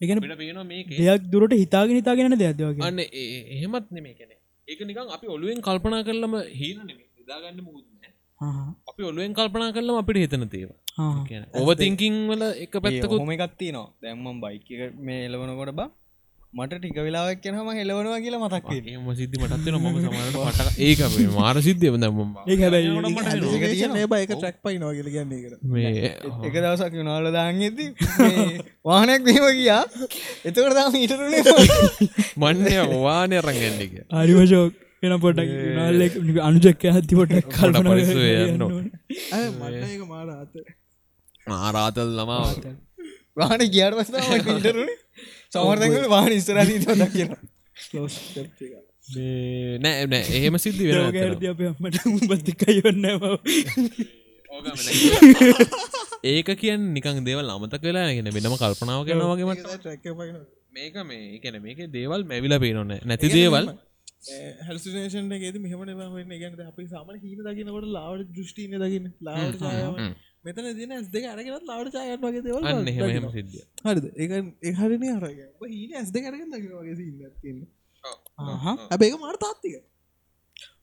එකන පේනවා මේක දෙයක් දුරට හිතාගෙන හිතාගෙන දෙයක්දවගේ අන්න ඒ- එහෙමත් නෙමේ කැන ඒක නිකං අපි ඔළුවෙන් කල්පනා කරලම හීන නෙමේ. නිදාගන්න මුකුත් නෑ. අපි ඔළුවෙන් කල්පනා කරලම අපිට හිතන තේව ඕවතිංකින් වල එක පැත්තකුත් හොම එකත්ති නවා දැම්මම් බයික මේ එලවනකොට බා මට ටික වෙලාවක් කියනම හෙලවනවා කියලා මතක් එම සිද්ධි මටත්වෙන ම සමට ඒක මාර සිද්ධිය දම්ම ඒ හැබැයි ඒ බයික ට්‍රක් පයි නෝගල ගන්නේ මේ එක දවසක් යුනාල දාන්න ඇති වානයක් දීම ගියා. එතකට දාම ඊටරුණේ මන්න වානය රංගන්නක අරිවශෝක් එන පොටක් නාල්ලෙක් අනුජක්ක හත්ති පොටක් කල්පන පරිස්සම යන්න ඕන. මට ඒක මාර අත ආරාතල් ළමා වාන කියාට පස්ස ඉටරුණේ සමර්තකට වාන ඉස්තරාදී දකින නෑ නෑ. එහෙම සිද්ධි වෙන රෝගඇරදි අප අම්මට බතිකයොන්න ඒක කියන් නිකන් දේවල් අමතක වෙලා ගෙන වෙනම කල්පනාව කරන වගේම මේක මේ එකන මේක දේවල් මැවිලා පේනොන්න නැති දේවල්. හැල්සිනේෂන් එකේද මෙහම වෙන්න. ගැන අපි සාමන හීන දකිනකොට ලාවට දෘෂ්ටින දකින්න. ලාවට ඡායාව මෙතන දින ඇස් දෙක අරගෙනත් ලාවට ඡායන් වගේ දේවල් අන්න එහෙම එහෙම දකිනවා. සිද්ධිය හරිද? ඒ එහරින අරග හීන ඇස් දෙක අරගෙන දකින වගේ ආහා. ඇබේක මාට තාත්තික.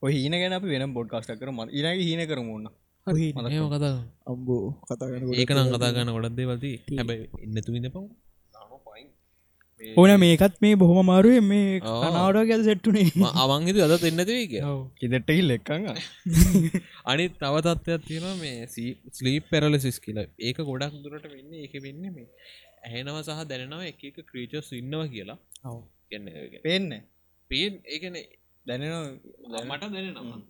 ඔය හීන ගැන අපි වෙන බොඩ්කාස්ට කර ම ඉරගේ හීන කරමුන්න කතා අම්බෝ කතාගන ඒක නම් කතා ගන්න ගොඩක් දේවල්ති හැබැයි ඉන්නතු ඉන්න පව් ඕන මේකත් මේ බොහොම මාරුවේ මේ. කනාවට ගැද සෙට්ටුනේ අවංහිතු අද එන්නතිවී කිය ඉදට්ටහි ලෙක්කඟ අනිත් තව තත්ත්වයක් තියෙනවා මේ ස්ලීප් පෙරලසිස් කියල. ඒක ගොඩක් දුරට වෙන්න ඒක වෙන්න මේ ඇහෙනව සහ දැනෙනව එක එක ක්‍රීචස් ඉන්නවා කියලා. කියන්න පේන්න. පේන් ඒකන දැනෙන මට දැනෙනවා.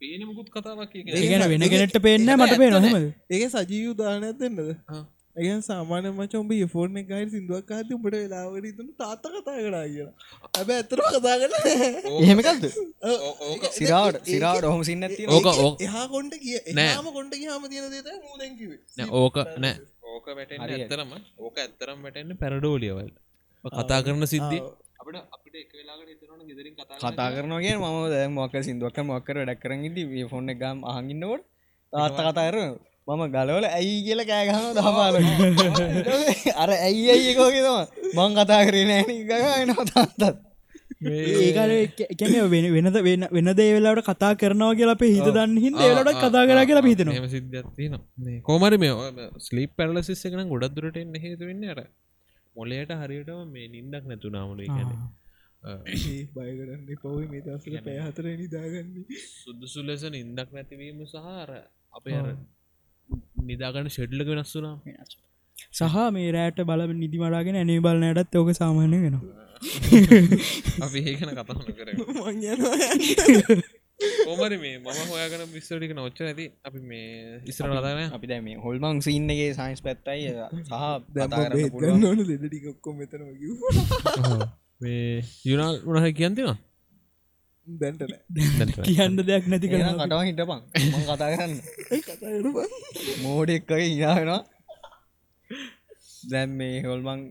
පේන මුකුත් කතාවක් ඒගැන වෙන ගෙනට පේන්න මට පේ නොහමද ඒක සජීව දානයක් දෙන්නද ඒ සාමාන මචොම්බ ෆෝර්න ගයි සිදුවක් කාති උඹට වෙලාවට තුන තාත්ත කතා කරා කියලා. ඇබ ඇතරම කතා කර එහෙමකක්ද සිරාවට සිරාවට ඔහොම සින්න ඕක ඕක. එහා කොන්ට කිය නෑ. එහම කොන්ට කියහම තියෙන දේත මූදැකිවේ නෑ, ඕක නෑ. ඕක වැට ඇත්තරම ඕක ඇත්තරම් වැටෙන්න්න පැරඩෝලියවල්. කතා කරන සිද්ධි. අපට අපිට එක වෙලාට එතනන ගෙදරින් කතා කතා කරනගේ ම දැ මොක සිින්දුවක් මොක්කර ඩක්කරන්න ඉදි ෆොන්න ගම් අහගන්නවට තාත්ත කතාර මම ගලවල ඇයි කියල කෑගහම දහපාල අර ඇයි අයිකෝගේ තම මං කතා කරේ නෑන ගන තාත්තත්. ඒකන වෙන වෙනද වෙන වෙන දේවෙලාට කතා කරනවා කියලා අපේ හිත දන්න හිද ඒලට කතා කරා කියලා සිද්ධත්තින කෝමරි මේ ස්ලිප් පැරලසිස් එකන ගොඩක් දුරට එන්න හේතු වෙන්න අර මොලයට හරියටම මේ නින්දක් නැතුනාමුණ කියන බයකරන්න පවයි මේ දසල පැහතර නිදාගන්නේ. සුදුසු ලෙස නින්දක් නැතිවීම සහර අපේ අර නිදාගන්න ෂෙඩ්ලක වෙනස් වුනා සහ මේ රෑට බල නිදිමරාගෙන ඇනේ බලනයටත් ඕක සාමාන්‍ය වෙනවා. අපි ඒකන කතාන කර මං කෝමරි මේ මම හොයාගන විස්සටික නොච්ච ඇති අපි මේ ඉස්සර කතාන අපි දැම හොල්මං සින්නගේ සයින්ස් පැත්තයි සහ ඔක්කො මෙතනම කිව් මේ යුනල් උනහ කියන්තිවා දැන්ටන කියන්න දෙයක් නැති කර කටවා හිටපන්. කතා කරන්න. මෝඩෙක්කගේ ඉනාවෙනවා දැන් මේ හොල්මං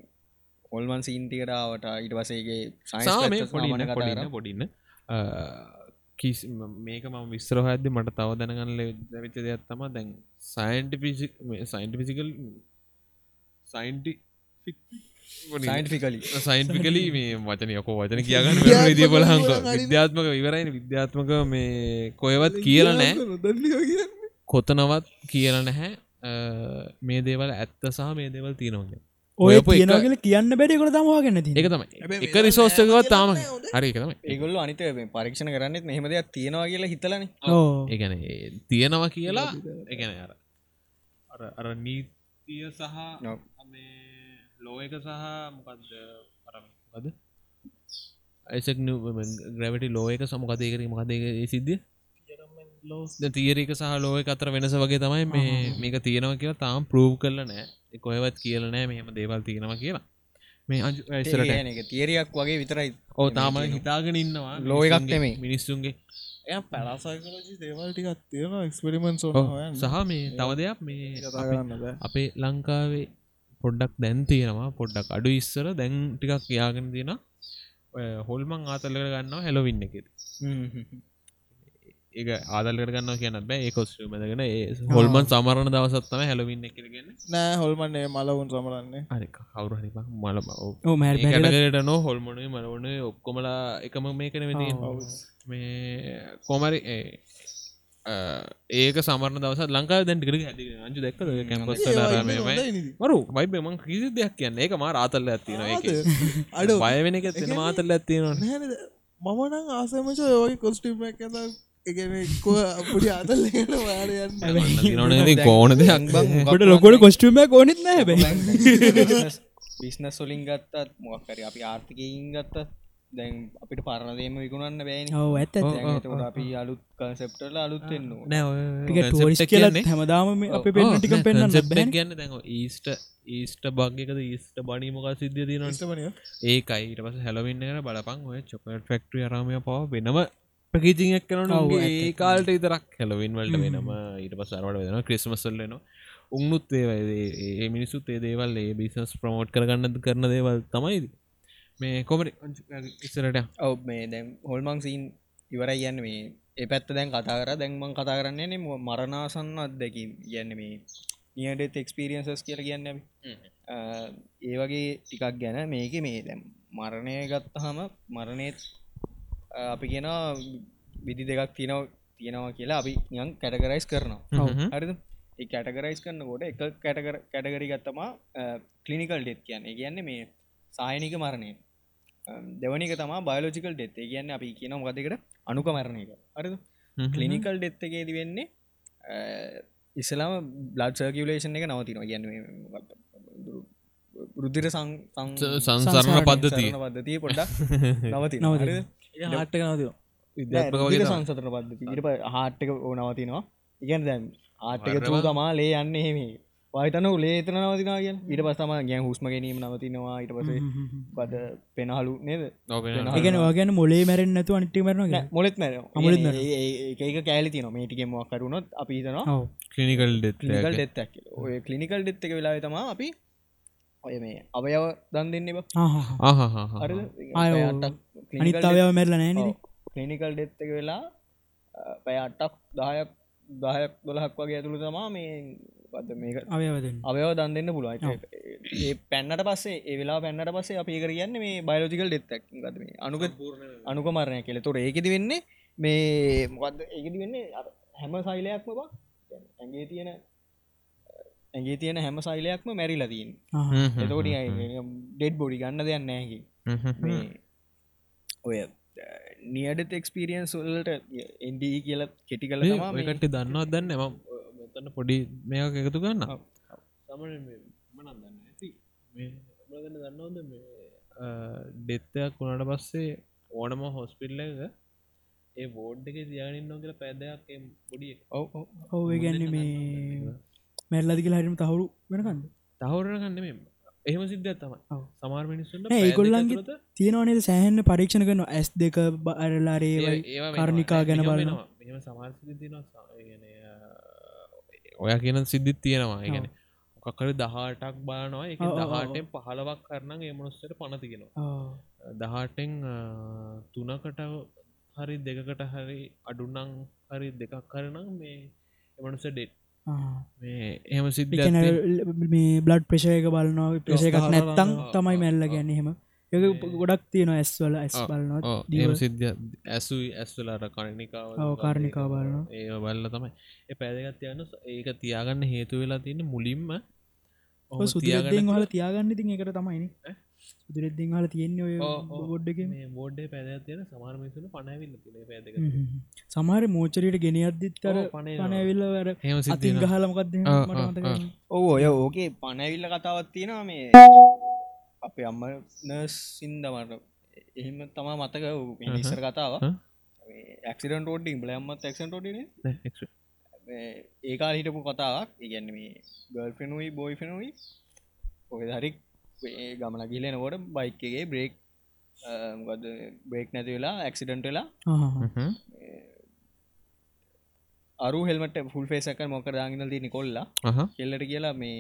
හොල්මන් සීන්ටිකරාවට ඊට වසේගේ සාම පොඩින්න පොඩින්න කිස් මේක ම විස්තරහ ඇද මට තව දැනගන්න දැවිච දෙයක් තම දැන් සයින්ට සයින්ට පිසිකල් සයින්ටි සයින්ටිකලි මේ වචනයකෝ වචන කියගන්න විදිිය බලහංක විද්‍යාත්මක විවරයින විද්‍යාත්මක මේ කොයවත් කියල නෑ. කොතනවත් කියල නැහැ. මේ දේවල් ඇත්ත සහ මේ දේවල් තියනවගේ ඔය කියනගල කියන්න බැඩිකොට තමවාගන්න ති එක තමයි එක රිසෝස්සකවත් තාම හරි ඒගොල්ල අනිත මේ පරීක්ෂණ කරන්නෙත් මෙහෙම දෙයක් තියෙනවා කියලා හිතලන. ඕ ඒගැන තියෙනවා කියලා එකන අර. අර අර නීතිය සහ ඔව්. මේ ලෝ එක සහ මොකක්ද අරද ඇසක් ග්‍රවිට ලෝ එක සමකතයකර මකදේ සිද්ධිය? තීරක සහ ලෝය අතර වෙනස වගේ තමයි මේ මේක තියෙනවා කියලා තාම් ප්‍රූව් කරල නෑ කොයවත් කියල නෑ මෙහම දේවල් තියෙනවා කියලා. මේ තිේරයක් වගේ විතරයි ඕ තාම හිතාගෙන ඉන්නවා. ලෝ එකක් මිනිස්සුන්ගේ- නෙමෙයි. මිනිස්සුන්ගේ එය පැලාසයිකලජි දේවල්ටිකත් තියෙන එක්ස්පෙරිමෙන්ස් ඔව්. සහ මේ තව දෙයක් මේ අපේ ලංකාවේ පොඩ්ඩක් දැන් තියෙනවා පොඩ්ඩක් අඩු ඉස්සර දැන් ටිකක් යාගෙන තියෙන හොල්මං ආතල්ලක ගන්නවා හැලොවින්න එකෙද. ඒ ආදල්ලට ගන්න කියන්න බෑ. ඒ කොස්ටමදගෙන ඒ හොල්මන් සමරණ දවසත්තම හැලොවින්න එකරගන්න නෑ හොල්මන්නේ මලවුන් සමරන්නේ. හරි කවරු හරි මල කටකට නෝ හොල්මනේ මලවන ඔක්කොමලා එකම මේකන වෙති මේ කොමරි ඒක සමරන දවස ලංකා දැන්ටිකට හැදි අංචු දැක්ක කැම්පස් මරු වයිබ මං කිසි දෙයක් කියන්න. ඒක මා රාතල්ල ඇත්තින එක අඩු. බයවෙන එක තින මාතල්ල ඇත්තිනවා නැනද මමනං ආසමච ඔය කොස්ටිම් නන කෝන දෙයක් කොට ලොකොට කොස්ටුම කෝනෙත් නෑ බැ බිස්නස් සොලින් ගත්තත් මොක්කර අපි ආර්ථිකයින් ගත්තත් දැන් අපිට පරණදේම විකුණන්න බෑන. ඔව ඇත්ත. ඇත්ත. තකට අපි අලුත් කන්සෙප්ටල අලුත්වෙන්න ටික ටෝරිස් කියලත් හැමදාම අප පෙන්න ටික පෙන්න්න කියන්න දැන් ඊස්ට ඊස්ට බග්ගකද ඊස්ට බනීමක සිද්ධ තින ඒකයිට පස හැලවින්නට බලපන් ඔය චොකට ෆෙක්ට්‍රිය අරමය පව වෙනම පැකිචික් කරන ඔව්, ඇත්ත. ඒ කාල්ට ඉතරක් හැලවින් වලට වෙනම ඊට පසරවට වෙන ක්‍රිස්මසල්ලන උන්නුත් ඒ මිනිසුත් ඒ දේවල් ඒ බිසස් ප්‍රමෝට් කරගන්නද කරන දේවල් තමයිද මේ කොමරි ඉස්සරට ඔව මේ දැම් හොල්මං සීන් ඉවරයි යන්න මේ ඒ පැත්ත දැන් කතා කර. දැන්මං කතා කරන්නේ නෙ මරණාසන්න අත්දැකි යන්න මේ නියඩෙත් එක්ස්පිරියන්සස් කියල කියන්න අපි. අ, ඒ වගේ ටිකක් ගැන මේක මේ දැම් මරණය ගත්තහම මරණයත් අපි කියන විදි දෙකක් තියනව තියෙනවා කියලා අපි නියන් කැටගරයිස් කරනවා. හරිද? ඒ කැටගරයිස් කරන්නකොට එක කැටගරි ගත්තමා කලිනිකල් ඩෙත් කියන්න. කියන්නේ මේ සායනික මරණය දෙවනික තම බයලෝජිකල් ඩෙත් ඒ කියන්න අපි කියන මොකදකට අනුක මරණය එක හරිද? කලිනිකල් ඩෙත්තකේද වෙන්නේ ඉස්සලාම බ්ලඩ් සර්කිවලේෂන් එක නවතිනවා. කියන්න රුද්ධිර සංසරණ පද්ධතිය. පද්ධතිය පොඩ්ඩක් නවති නවතිනවා. හට්ට නවතිව විද්‍යාත්මක සංසතන පද්ධති ඉට හාට්ක ඕනවතිනවා ඉගැන දැන් ආටක වර්රම. චූ තමා ලේ යන්න එහෙම වයිතන ලේතන නවතිනා කිය ඊට පස්සම ගැන් හුස්ම ගැනීම නවතිනවා. ඊට පසේ බද පෙනහලු නේද? එකන වාගැන මොලේ මැරෙන් නැතු අනිටි මරන මොලෙත් මැර ඒක කෑලි තින මේටිකෙමක් කරුණොත් අපි හිතනවා කලිනිකල් කලිකල් ඩෙත්තක් ඔය කලිනිකල් ඩෙත් එක වෙලා තමා අපි ඔය මේ අවයව දන් දෙන්න බ. හරි ආය අනිත් අවයව මැරල නෑනද කලිනිකල් ඩෙත් එක වෙලා පැය අටක් දහයක් දහයක් දොලහක් වගේ ඇතුළු තමා මේ පද මේක? අවයව දන් දෙන්න පුළුවන්. ඒ පැන්නට පස්සේ ඒ වෙලා පැන්නට පස්සේ අපි කරගන්න මේ බයලෝජිකල් ඩෙත්තක් ගත මේ? අනුක අනුකමරණය කියල. තොර ඒකෙති වෙන්නේ මේ මොකක්ද ඒකති වෙන්නේ අර හැම සයිලයක්ම බා. ඇගේ තියෙන ඇගේ තියෙන හැම සයිලයක්ම මැරිලදීන් එතකොට ඩෙඩ් බොඩි ගන්න දෙයන්න නැකි මේ ඔය නියඩත් එක්ස්පිරියන්ස් වල්ලට එන්ඩී කියල කෙටි කල මේකට දන්නවා දන්න ම මෙතන්න පොඩි මේක එකතු ගන්න සමන මනන් දන්න ඇති දන්නවද ඩෙත්තයක් වුණට පස්සේ ඕනම හොස්පිල්ල එක ඒ බෝඩ් එක තියානින් නොකල පැදයක් පොඩිය ඔව ඔව. ගැන්න මේ මැල්ලදික හරිම තහුරු වෙනකන්න තහවරගන්න මේ එහෙම සිද්ධ තම ඔව්. සමාර මිනිස්සුන්ට නෑ, ඒගොල්ලන්ගේ තියෙනවනේද සෑහන්න පරීක්ෂණ කරන ඇස් දෙක බරලාරේ කර්ණිකා ගැන බලන මෙම සමාර සිදින ඔය කියන සිද්ධිත් තියෙනවා. ගැන මොකක්කර දහටක් බානවා එක. දහටෙන් පහලවක් කරන ඒමනුස්සට පනතිගෙනවා දහටෙන් තුනකට හරි දෙකකට හරි අඩුනං හරි දෙකක් කරනම් මේ එමනුස ඩෙට් එහෙම සිද්ධ මේ බ්ලඩ් ප්‍රශයක බලනවා ප්‍රශයකක් නැත්තං තමයි මැල්ල ආ. එක ගොඩක් තියෙන ඇස්වල ඇස් බලනවා ඒම සිද්ධ ඇසුයි ඇස්වලාට කර්ණිකාව බලනවා. ඒ බල්ල තමයි. ඒ පැදගත් යන්න ඒක තියාගන්න හේතු වෙලා තින්න මුලින්ම ඔහොම සුදුරෙද්දෙන් තියාගන්න හල තියාගන්න ඉතින් එකට තමයින සුදුරෙද්දෙන් හල තියෙන්නේ ඔය බෝඩ්ඩේ පැද තියෙන සමාර මිසුන පනැවිල්ල පැදක සමහර මෝචරයට ගෙන අද්දිත්තර. පනැවිල්ල වැර හෙම සිද්ධ ආ. ඔව ඔය ඕකේ පනැවිල්ල කතාවත් තියෙනවා මේ අපේ අම්ම නර්සින්දමට එහෙම තමා මතක ඉස්සර කතාව. හ්ම්. ඇක්සිඩන් ෝඩින් බල අම්මත් ක්ෂන් ෝඩින ඒකාල හිටපු කතාවක්. ඉගැන්න මේ ගල් පෙනුයි බොයි පෙනුයි ඔය හරි ගමන ගිලෙනකොට බයික්කගේ බ්‍රේක් ගද බ්‍රේක් නැති වෙලා ඇක්සිඩන්ට වෙලා අරු හෙල්මට ෆුල් ෆේසක මොක දාගනල් දී නිකොල්ලා කෙල්ලට කියලා මේ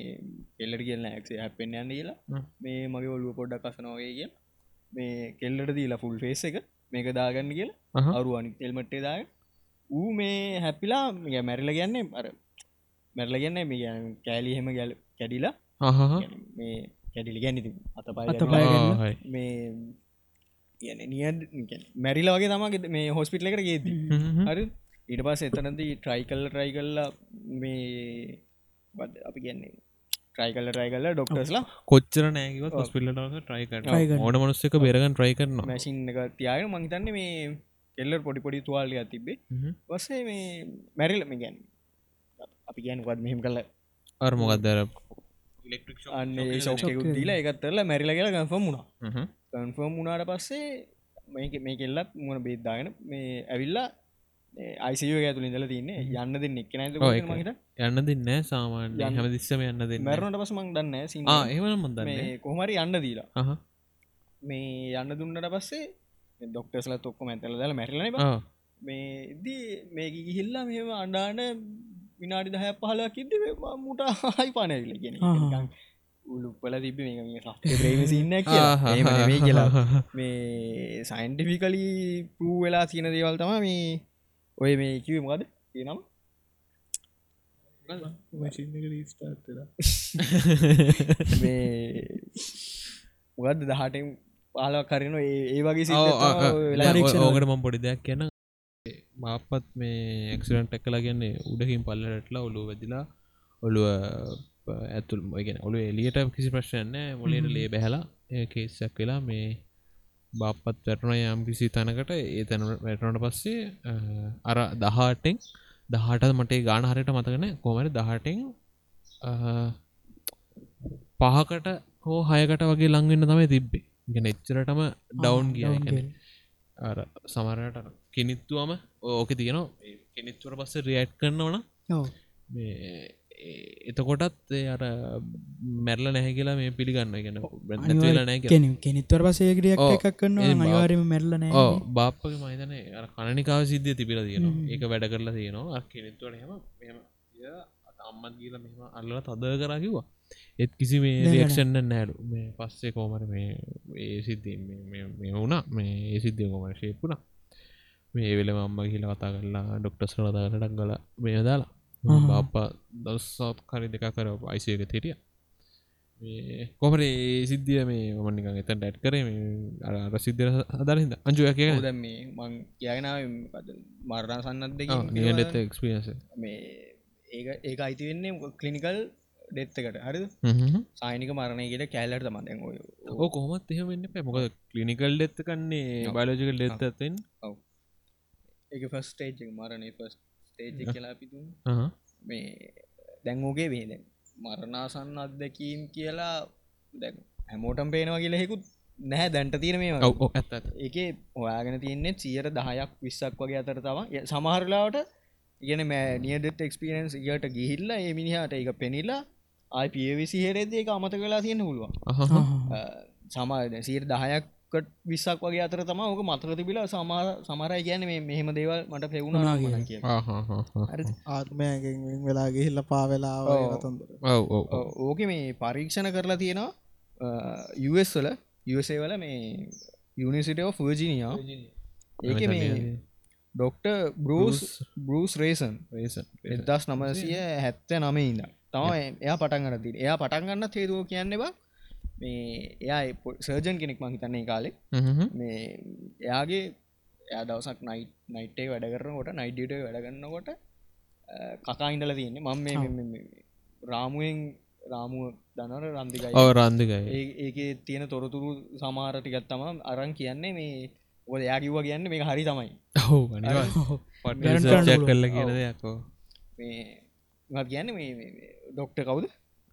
කෙල්ලට කියල ඇක්සේ හැපෙන් යන්න කියලා. මේ මගේ ඔල්ලුව පොඩ්ඩක් කසනෝගේ කිය මේ කෙල්ලට දීලා ෆුල් ෆේස් එක මේක දාගන්න කියලා. අරු අනි තෙල්මට්ටේ දාය ඌ මේ හැපිලා මෙ මැරිල ගන්නේ අර මැරල ගන්න මේ කෑලි හෙම ගැල කැඩිලා. මේ කැඩිලි ගැනිති අත පය. මේ නිය මැරිලා වගේ තමගේ මේ හොස්පිටල එකට ගේද හරි ඊට පස් එතනදී ට්‍රයි කල්ල ට්‍රයි කල්ලා මේ බද අපි කියන්නේ ට්‍රයි කල්ල ට්‍රයි කල්ල ඩොක්ටස්ලා කොච්චර නෑකිව ස්පිල්ලට ට්‍රයි try කර කරනවා. ඕඩ මනුස්සක බෙරගන් ට්‍රයි කරනවා. මැසින් එක තියාගෙන මංහිතන්නේ මේ කෙල්ලර් පොඩි පොඩි තුවාල්ලිය තිබේ. වස්සේ මේ මැරිල මේ ගැන් අපි ගැනකත් මෙහෙම කල්ල අර මොකක්දර අන්න ශෝකයකුත් දීලා එකත්තරලා මැරිල කියලා කන්ෆම් වුණා. කන්ෆර්ම් වුණාට පස්සේ මේක මේ කෙල්ලත් මුණ බේද්දාගෙන මේ ඇවිල්ලා අයිසිය ඇතුළ ඉඳල තින්නේ. යන්න දෙන්න එක්. මහිත යන්න දෙන්න සාමාන්‍ය හැම දිස්සම යන්න දෙන්න මැරුණට පස මං දන්න සි ඒවන මොදන්න මේ කොහමරි යන්න දීලා. මේ යන්න දුන්නට පස්සේ ඩොක්ටස්ල තොක්කොම ඇතල දල මැරිලන ආ. මේ මේක ගිහිල්ලා මෙම අන්ඩාන විනාඩි දහ පහලක් ඉද මුට හයි පානැවිල ගෙන. උලුපල තිබ එහෙම නෙවෙයි කියලා. මේ සයින්ටිෆිකලි පූ වෙලා තියෙන දේවල් තම මේ ඔය මේ කිව මොකද කියනම් මේ මොකද දහටෙන් පාලක් කරන ඒ ඒ වගේ ඕකට මම පොඩි දෙයක් කියන්න. මාපත් මේ එක්සිඩන්ට් එක්කලා කියන්නේ උඩකින් පල්ලටලා ඔලු වැදිලා. ඔළුව ඇතුල් ගෙන ඔලු එලියට කිසි ප්‍රශ්නයන්න මොලේට ලේ බැහලා. ඒ කේසක් වෙලා මේ බාපත් වැටන යම් කිසි තැනකට ඒ තැන වැටනට පස්සේ අර දහටෙන් දහට මට ගාන හරිට මතකන කොමරි දහටෙන් පහකට හෝ හයකට වගේ ලංවෙන්න තමයි තිබ්බේ. ගෙන එච්චරටම ඩවන්් ගිය අර සමරට කෙනිත්තුවම ඕක තියනවා කෙනෙත්තුවට පස්සේ රියට් මේ ඒ- එතකොටත් අර මැරල නැහැ කියලා මේ පිළිගන්න ගෙන කෙනෙත්වර පසේකරියක් ඔව්. එකක් බා- අනිවාරම මැල්ලනෑ ඕ බාප්පක මහිතන අර කණනිකාව සිද්ධිය තිබිල තියෙනවා. ඒක වැඩ කරලා තියෙනවා. කෙනෙත්වට හෙම මෙම අම්මත් කියල මෙම අල්ල තද කර කිවා එත් කිසි මේ. රියක්ෂන්න නෑඩු මේ පස්සේ කෝමර මේ ඒ සිද්ධ මේ වුණා. මේ ඒ සිද්ධිය කොමර ශේපුුණ මේ වෙල අම්ම කියලා කතා කරලා ඩොක්ටස් කලතාට ඩක්ගල මේ දාලා. බාප්පා දස්සත් කරි දෙක කර අයිසයක තෙටිය කොමර ඒ සිද්ධිය මේ මනික එතන් ඩැට් කරේ අර සිද්ධ අදරහිද අංජුව කිය දැ මේ මං කියගෙනාව මරණ සන්නත් දෙක නිගට එක්ස්පියන්ස මේ ඒක ඒක අයිති වෙන්නේ කලිනිකල් ඩෙත්තකට හරි සායිනික මරණයකට කෑල්ලට තමන්දැන් ඔය ඕ කොහොමත් එහ වෙන්න පැ මොකද කලිනිකල් ඩෙත්ත කන්නේ ඔව්. බයලෝජිකල් ඩෙත්තත්තෙන් ඒක ෆස් ටේජ් මරණය ෆස් ටේජ් කියලා පිතුන් Uh-huh. මේ දැංගෝගේ වේද මරණාසන්න අත්දැකීම් කියලා දැන් හැමෝටම් පේනවා කියලා හෙකුත් නැහැ දැන්ට තියෙන මේ ඒක ඔයාගෙන තියන්නේ සියර දහයක් විස්සක් වගේ අතර තම. සමහරලාවට ඉගෙන මෑ නියඩට එක්ස්පිරන්ස් යට ගිහිල්ලා ඒ මිනිහට එක පෙනිලා ආයි පියවිසි හෙරේද ඒක අමත වෙලා තියෙන පුළුවන්. සමාද සීර දහයක්කට විස්සක් වගේ අතර තම ඕක මතක තිබිලා සමාර සමරයි කියන මේ මෙහෙම දේවල් මට පෙවුණා වුණා කිය. ආත්මයගෙන් වෙලා ගිහිල්ල පාවෙලා ඔව්. තොන්දර ඔව ඔව ඕක මේ පරීක්ෂණ කරලා තියෙනවා US වල USA වල මේ යුනිසිටෝ ෆර්ජිනියා ඒක මේ ඩොක්ට බරස් බරස් රේසන් එදස් නමසිය හැත්ත නම ඉන්න තම එයා පටන් ගන්න තින එයා පටන් ගන්න තේරුව කියන්න බා මේ එයා සර්ජන් කෙනෙක් මහිතන්නේ කාලේ. මේ එයාගේ එයා දවසක් නයි නයිටේ වැඩ කරනකොට නයිඩට වැඩගන්නකොට කකා ඉඳල තියන්නේ. මම මේ- මේ- රාමුවෙන් රාමුව දනර රන්දිකයි ඔව රන්දිකයි ඒකේ තියෙන තොරතුරු සමාරටිකත් තම අරන් කියන්නේ මේ ඔය යාකිව්ව කියන්න මේ හරි තමයි. පුළුවන්. කරල කියන දෙයක්කෝ මේ කියන්න මේ ඩොක්ට කවුද?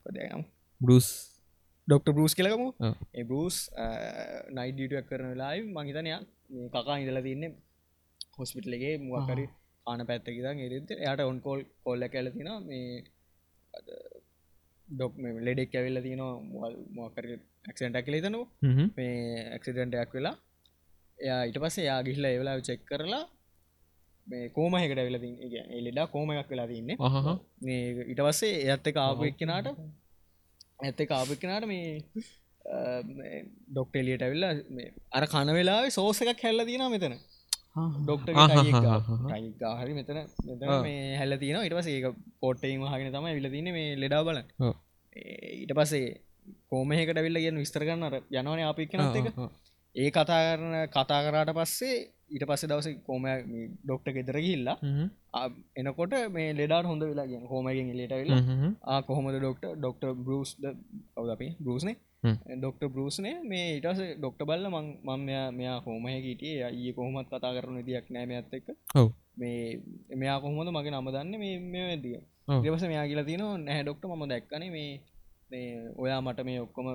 කොදයම් බරුස් ඩොක්ට බරුස්. ඒ බරුස් නයිඩියටක් කරන වෙලායි මහිතනය මේ කකා ඉඳල තින්නේ හොස්පිටලගේ මුවකරි ආන පැත්තකිදා එරෙද යට ඔන් කෝල් කොල්ල කැල තින මේ ඩොක් ලෙඩෙක් ඇවෙල්ල තින මොකර ක්ෂන්ටක් කලේ තනවා මේ ඇක්සිඩන්ටයක් වෙලා එයා ඉට පස්සේ යා ගිහිල්ල ඒවෙලා චෙක් කරලා මේ කෝමහකට වෙල එලෙඩා කෝමයක් වෙලා තින්නේ. ඉට පස්සේ ඇත්ත එක ආපු එක්කෙනට මේ ඩොක්ට එලියට ඇවිල්ලා මේ අර කන වෙලාවේ සෝස එකක් හැල්ල තියෙන මෙතන. ඩොක්ට හරි මෙතන. මේ හැල්ල තින ඉට පස ඒක පොට්ටයිම හගෙන තම විල තින මේ ලෙඩා බල ඔව්. ඊට පස්සේ කෝමහකට විල්ල කියන්න විස්තර කරන්න අර යනවන අප එක්කනත් එක. ඒ කතා කරන කතා කරාට පස්සේ ඊට පස්සේ දවස කෝම ඩොක්ට ගෙදර ගිල්ලා එනකොට මේ ලෙඩාට හොඳ වෙලා කිය හෝමගෙන් ලට වෙලා කොහොමද ඩොක්ට ඩොක්ට බරුස් කවද අපි? බරුස්නේ. ඩොක්ට බරුස්නේ මේ ඉටස ඩොක්ට බල්ල මං මං මෙයා මෙයා හෝමය ගීටිය ඒ කොහොමත් කතා කරන දියක් නෑම ඇත්ත එක්ක. ඔව්. මේ මෙයා කොහොමද මගේ නම දන්න? මේ මේ දිය ඔව්. දවස මෙයා කියලා තින නැහැ ඩොක්ට ම දැක්කන මේ මේ ඔයා මට මේ ඔක්කොම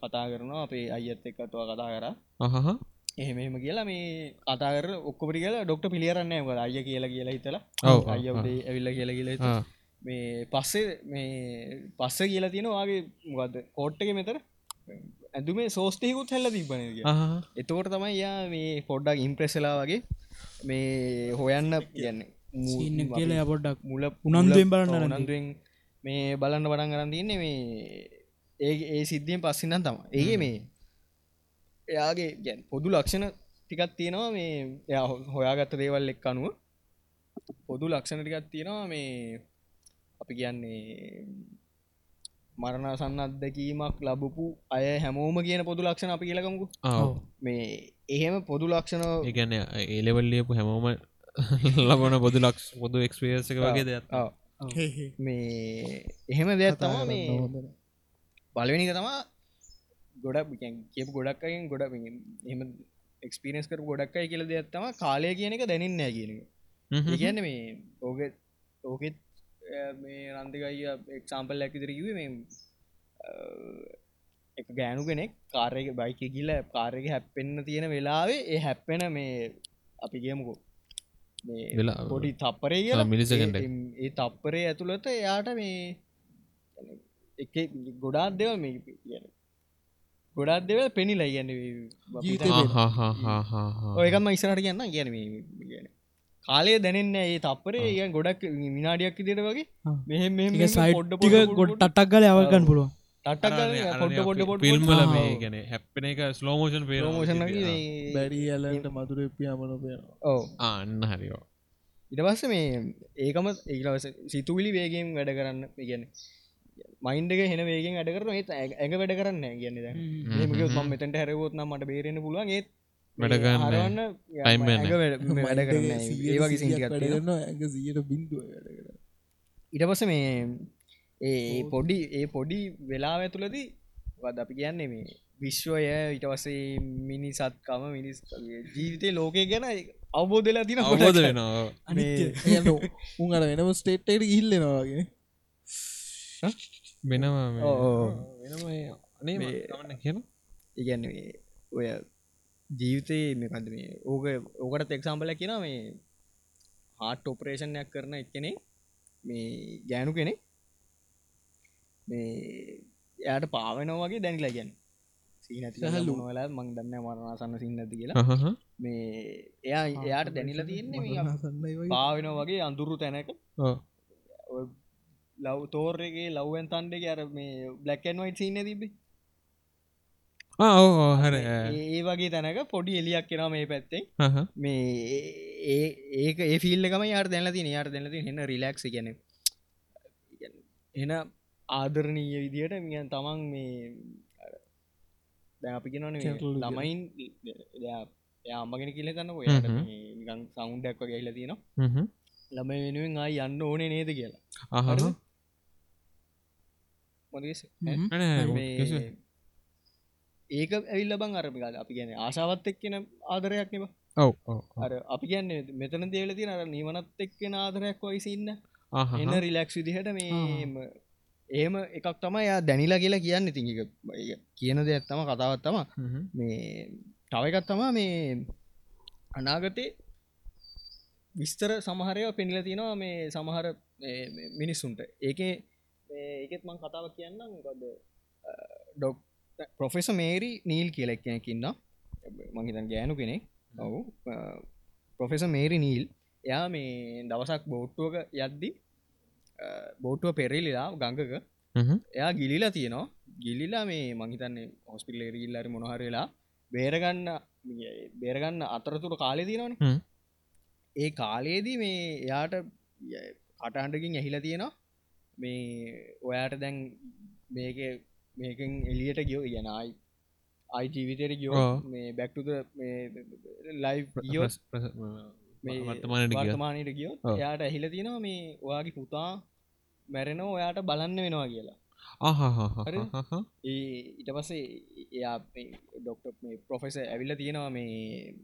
කතා කරනවා. අපේ අයත් එක්කතුව කතා කර. අහහ එහෙමම කියලා මේ කතාර ඔක්කොපටි කියලා ඩොක්ට පිළියරන්න අය කියලා කියලා හිතලා. අය ඇවිල්ල කියලා කියලා. මේ පස්සේ මේ පස්ස කියලා තියෙනවාගේ මොකක්ද කෝට්ටක මෙතර ඇඳුමේ සෝස්ටයකුත් හැල්ල තිබන එතකොට තමයි යා මේ පොඩ්ඩක් ඉම්ප්‍රෙසලා වගේ මේ හොයන්න කියන්න. කියලා පොඩ්ඩක් මුල උනන්දුවෙන් බලන්න අරන් උනන්දුවෙන් මේ බලන්න පටන් කරන්න තියන්නේ මේ ඒ ඒ සිද්ධියෙන් පස්සින්නම් තම ඒගේ මේ එයාගේ ගැන් පොදු ලක්ෂණ ටිකත් තියෙනවා මේ එයා හොයාගත්ත දේවල් එක් අනුව. පොදු ලක්ෂණ ටිකත් තියෙනවා මේ අපි කියන්නේ මරණ සන්න අත්දැකීමක් ලබපු අය හැමෝම කියන පොදු ලක්ෂණ අපි කියලකමුකු මේ එහෙම පොදු ලක්ෂණ ඒගැන ඒලෙවල් ලියපු හැමෝම ලබන පොදු ලක්ෂ පොදු එක්ස්පියර්ස එක වගේ දෙයක්. මේ එහෙම දෙයක් තම මේ පලවෙනික තමා ගොඩක් කියපු ගොඩක් අයින් ගොඩ එම එක්ස්පිරස් කර ගොඩක් අයි කියල දෙයක් තම කාලය කියන එක දැනින්නෑ කියන එක. ඒගැන්න මේ ඕක ඕකෙත් මේ රන්දිකයි එක්සාම්පල් ඇකිතර කිව මේ එක ගෑනු කෙනෙක් කාරයක බයික ගිල්ල කාරයක හැප්පෙන්න්න තියෙන වෙලාවේ ඒ හැප්පෙන මේ අපි කියමුකෝ පොඩි තප්පරේ කියලා. ඒ- ඒ තප්පරේ ඇතුළත එයාට මේ එක ගොඩාත් දෙව මේ කියන ගොඩාත් දෙව පෙනිලා ගැන ඔයකම ඉස්සරට කියන්න ගැන කියන කාලේ දැනන්න ඒ තප්පරේ ඒ ගොඩක් මිනාඩියක් දිට වගේ. එක සයිට්ටික ගොඩ ටක් ගල අවගන්න පුළුවන්. ටටක් පොඩ්ඩ පොඩ්ඩ පොඩ් ෆිල්ම්ල මේ ගැන හැප්පෙන එක ස්ලෝමෝෂන් ප්‍රමෝෂන් බැඩි ඇලට මදුර පියාමන පයන ඕ අන්න හරිෝ ඉට පස්ස මේ ඒකම ඒකවස සිතුවිලි වේගෙන් වැඩ කරන්න ගැන මයින්ඩක හෙන වේගෙන් වැඩ කරන ඒත් ඇඟ වැඩ කරන්න ගැන්න ම මෙතට හැරවොත් නම් මට බේරෙන පුළුවන් ඒත් වැඩ කරන්න හරවන්න time වෙන්න. ඇඟ වැඩ කරන්න ඒවගේ සිටිගත් වැඩගන්න ඇඟ සියට බින්දුව ඉට පස මේ ඒ පොඩි ඒ පොඩි වෙලා ඇතුලදී වද අපි කියන්නේ මේ විශ්වය ඉට වසේ මිනිසත්කම මිනිස් ජීවිතය ලෝකය ගැන අවබෝධලා තින අවබෝධ වෙනවා උන් අර වෙනම ස්ටේට්ට ඉල්ලෙනවාගේ වෙනවා කියන ඉගැන්න ඔය ජීවිතයේ මේකද මේ ඕක ඕකට එක්සාම්පල කියෙන මේ හාට ඔපරේෂණයක් කරන එක්කෙනෙ මේ ගෑනු කෙනෙ මේ එයාට පාවෙනෝ වගේ දැනිලා ගැන සීනති හලුනවලා මං දන්න මරණසන්න සින්නති කියලා. මේ එයා එයාට දැනිලා තියෙන්නේ පාවෙනෝ වගේ. අඳුරු තැනක. ලව් තෝර්රගේ ලව්වන් තන්ඩක අර මේ බ්ලක්කන් වයිට සින්න තිබේ හර ඒ වගේ තැනක පොඩි එලියක් කෙන මේ පැත්තේ. මේ ඒ ඒක ඒ ෆිල්ලකම යාට දැල තින යාට දැලති එන්න රිලක්ස් ගැන එන ආදරණීය විදියට මියන් තමන් මේ දැ අපි කෙනන ළමයින් යාමගෙන කියල තන්න ඔයාට හ්ම්. නිකං සෞන්ඩක්ව ගැල්ල තින හ්ම්. ළම වෙනුවෙන් ආ යන්න ඕනේ නේද කියලා. අහහ. හරිද? මොදස හ්ම්. අනේ, අනේ, මේ කිසි. ඒක ඇවිල්ල බං අරමිකාද අපි ගැන. ආශාවත් එක්කෙන ආදරයක් නෙබ ඔව් ඔව් ඔව්. අර අපි කියන්නේ මෙතන දේල තින අර නිවනත් එක්කෙන ආදරයක් වයිසින්න. එන්න රිලක්ස් විදිහට මේ ඒම එකක් තම යා දැනිලා කියලා කියන්න. ඉතින් කියන දෙයක් තම කතාවත් තම. මේ තවකත් තමා මේ අනාගතේ විස්තර සමහරය පෙනිල තියෙනවා මේ සමහර මේ මිනිස්සුන්ට. ඒක ඒකෙත් මං කතාව කියන්න ගොද ඩොක් පොෆෙස මේරි නීල් කියලෙක් කෙනකින්න මංහිතන් ගෑනු කෙනෙක්. ඔවු. පොෆෙස මේරි නීල් එයා මේ දවසක් බෝට්ටුවක යද්දි බෝට්ටුව පෙරලිලා ගංගක හ්ම්. එයා ගිලිලා තියෙනවා. ගිලිලා මේ මහිතන්නේ හොස්පිල් එරගිල්ලරි මොනහරලා බේරගන්න බේරගන්න අතරතුර කාලෙ තියෙනවන. හ්ම්. ඒ කාලයේදී මේ එයාට කටහන්ඩකින් ඇහිලා තියෙනවා මේ ඔයාට දැන් මේක මේකෙන් එලියට ගියෝ ගැනයි අයි ජීවිතයට ගියෝ. මේ බැක්ටුද ලයි් වර්තමානයට ගියෝ. එයාට ඇහිල තියෙනවා මේ ඔයාගේ පුතා මැරෙනෝ ඔයාට බලන්න වෙනවා කියලා ඉට පස්සේ එයා ඩොක්ට පොෆෙස ඇවිල්ල තියෙනවා මේ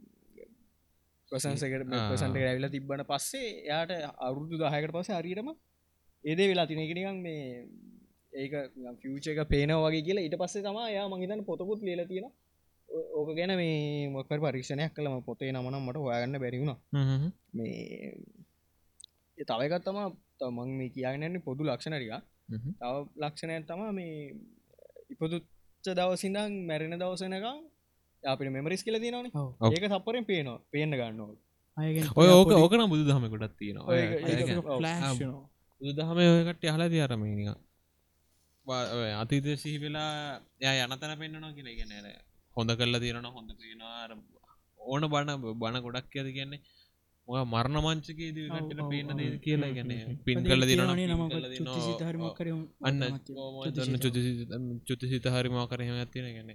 ප්‍රසන්සකට. ප්‍රසන්ට ඇවිල තිබ්බන පස්සේ එයාට අවුරුදු දහයකට පස්සේ හරිටම ඒදේ වෙලා තින එකනිකම් මේ ඒක ෆියච එක පේනව වගේ කියලා. ඉට පස්සේ තම යා මහිතන පොතකුත් ලියල තියෙන ඕක ගැන මේ මොකර පරීක්ෂණයක් කළම පොතේ නමනම් මට හොයාගන්න බැරිවුණ මේ ඒ තව එකත් තම තමන් මේ කියන්නන්නේ පොදු ලක්ෂණරික තව ලක්ෂණයක් තම මේ ඉපදුච්ච දවසිදං මැරෙන දවසනකම් අපිට මෙමරිස් කියල තිනවන ඔව්. ඒක සපරෙන් පේනවා පේන්න ගන්නවා. අයගෙන් ඔය ඕක ඕකන බුදු දහම කොටත් තියෙනවා ඔය ඔය ඒක- ඒක- ඒක- ෆ්ලෑෂ් බුදු දහම ඔයකට අහලා තියාරමනික අතීත සිහි වෙලා ය යනතන පෙන්න්නනවා කියෙන ගැන හොඳ කල්ලා තියෙන හොඳ පේනවා ඕන බණ බණ ගොඩක් ඇද කියන්නේ ඔය මරණ මංචකේ ඔව්, පේන දේ. කියලා ගැන පින් කල්ල දින අන්න චුති සිත. හරිම කරහම ඇතින ගැන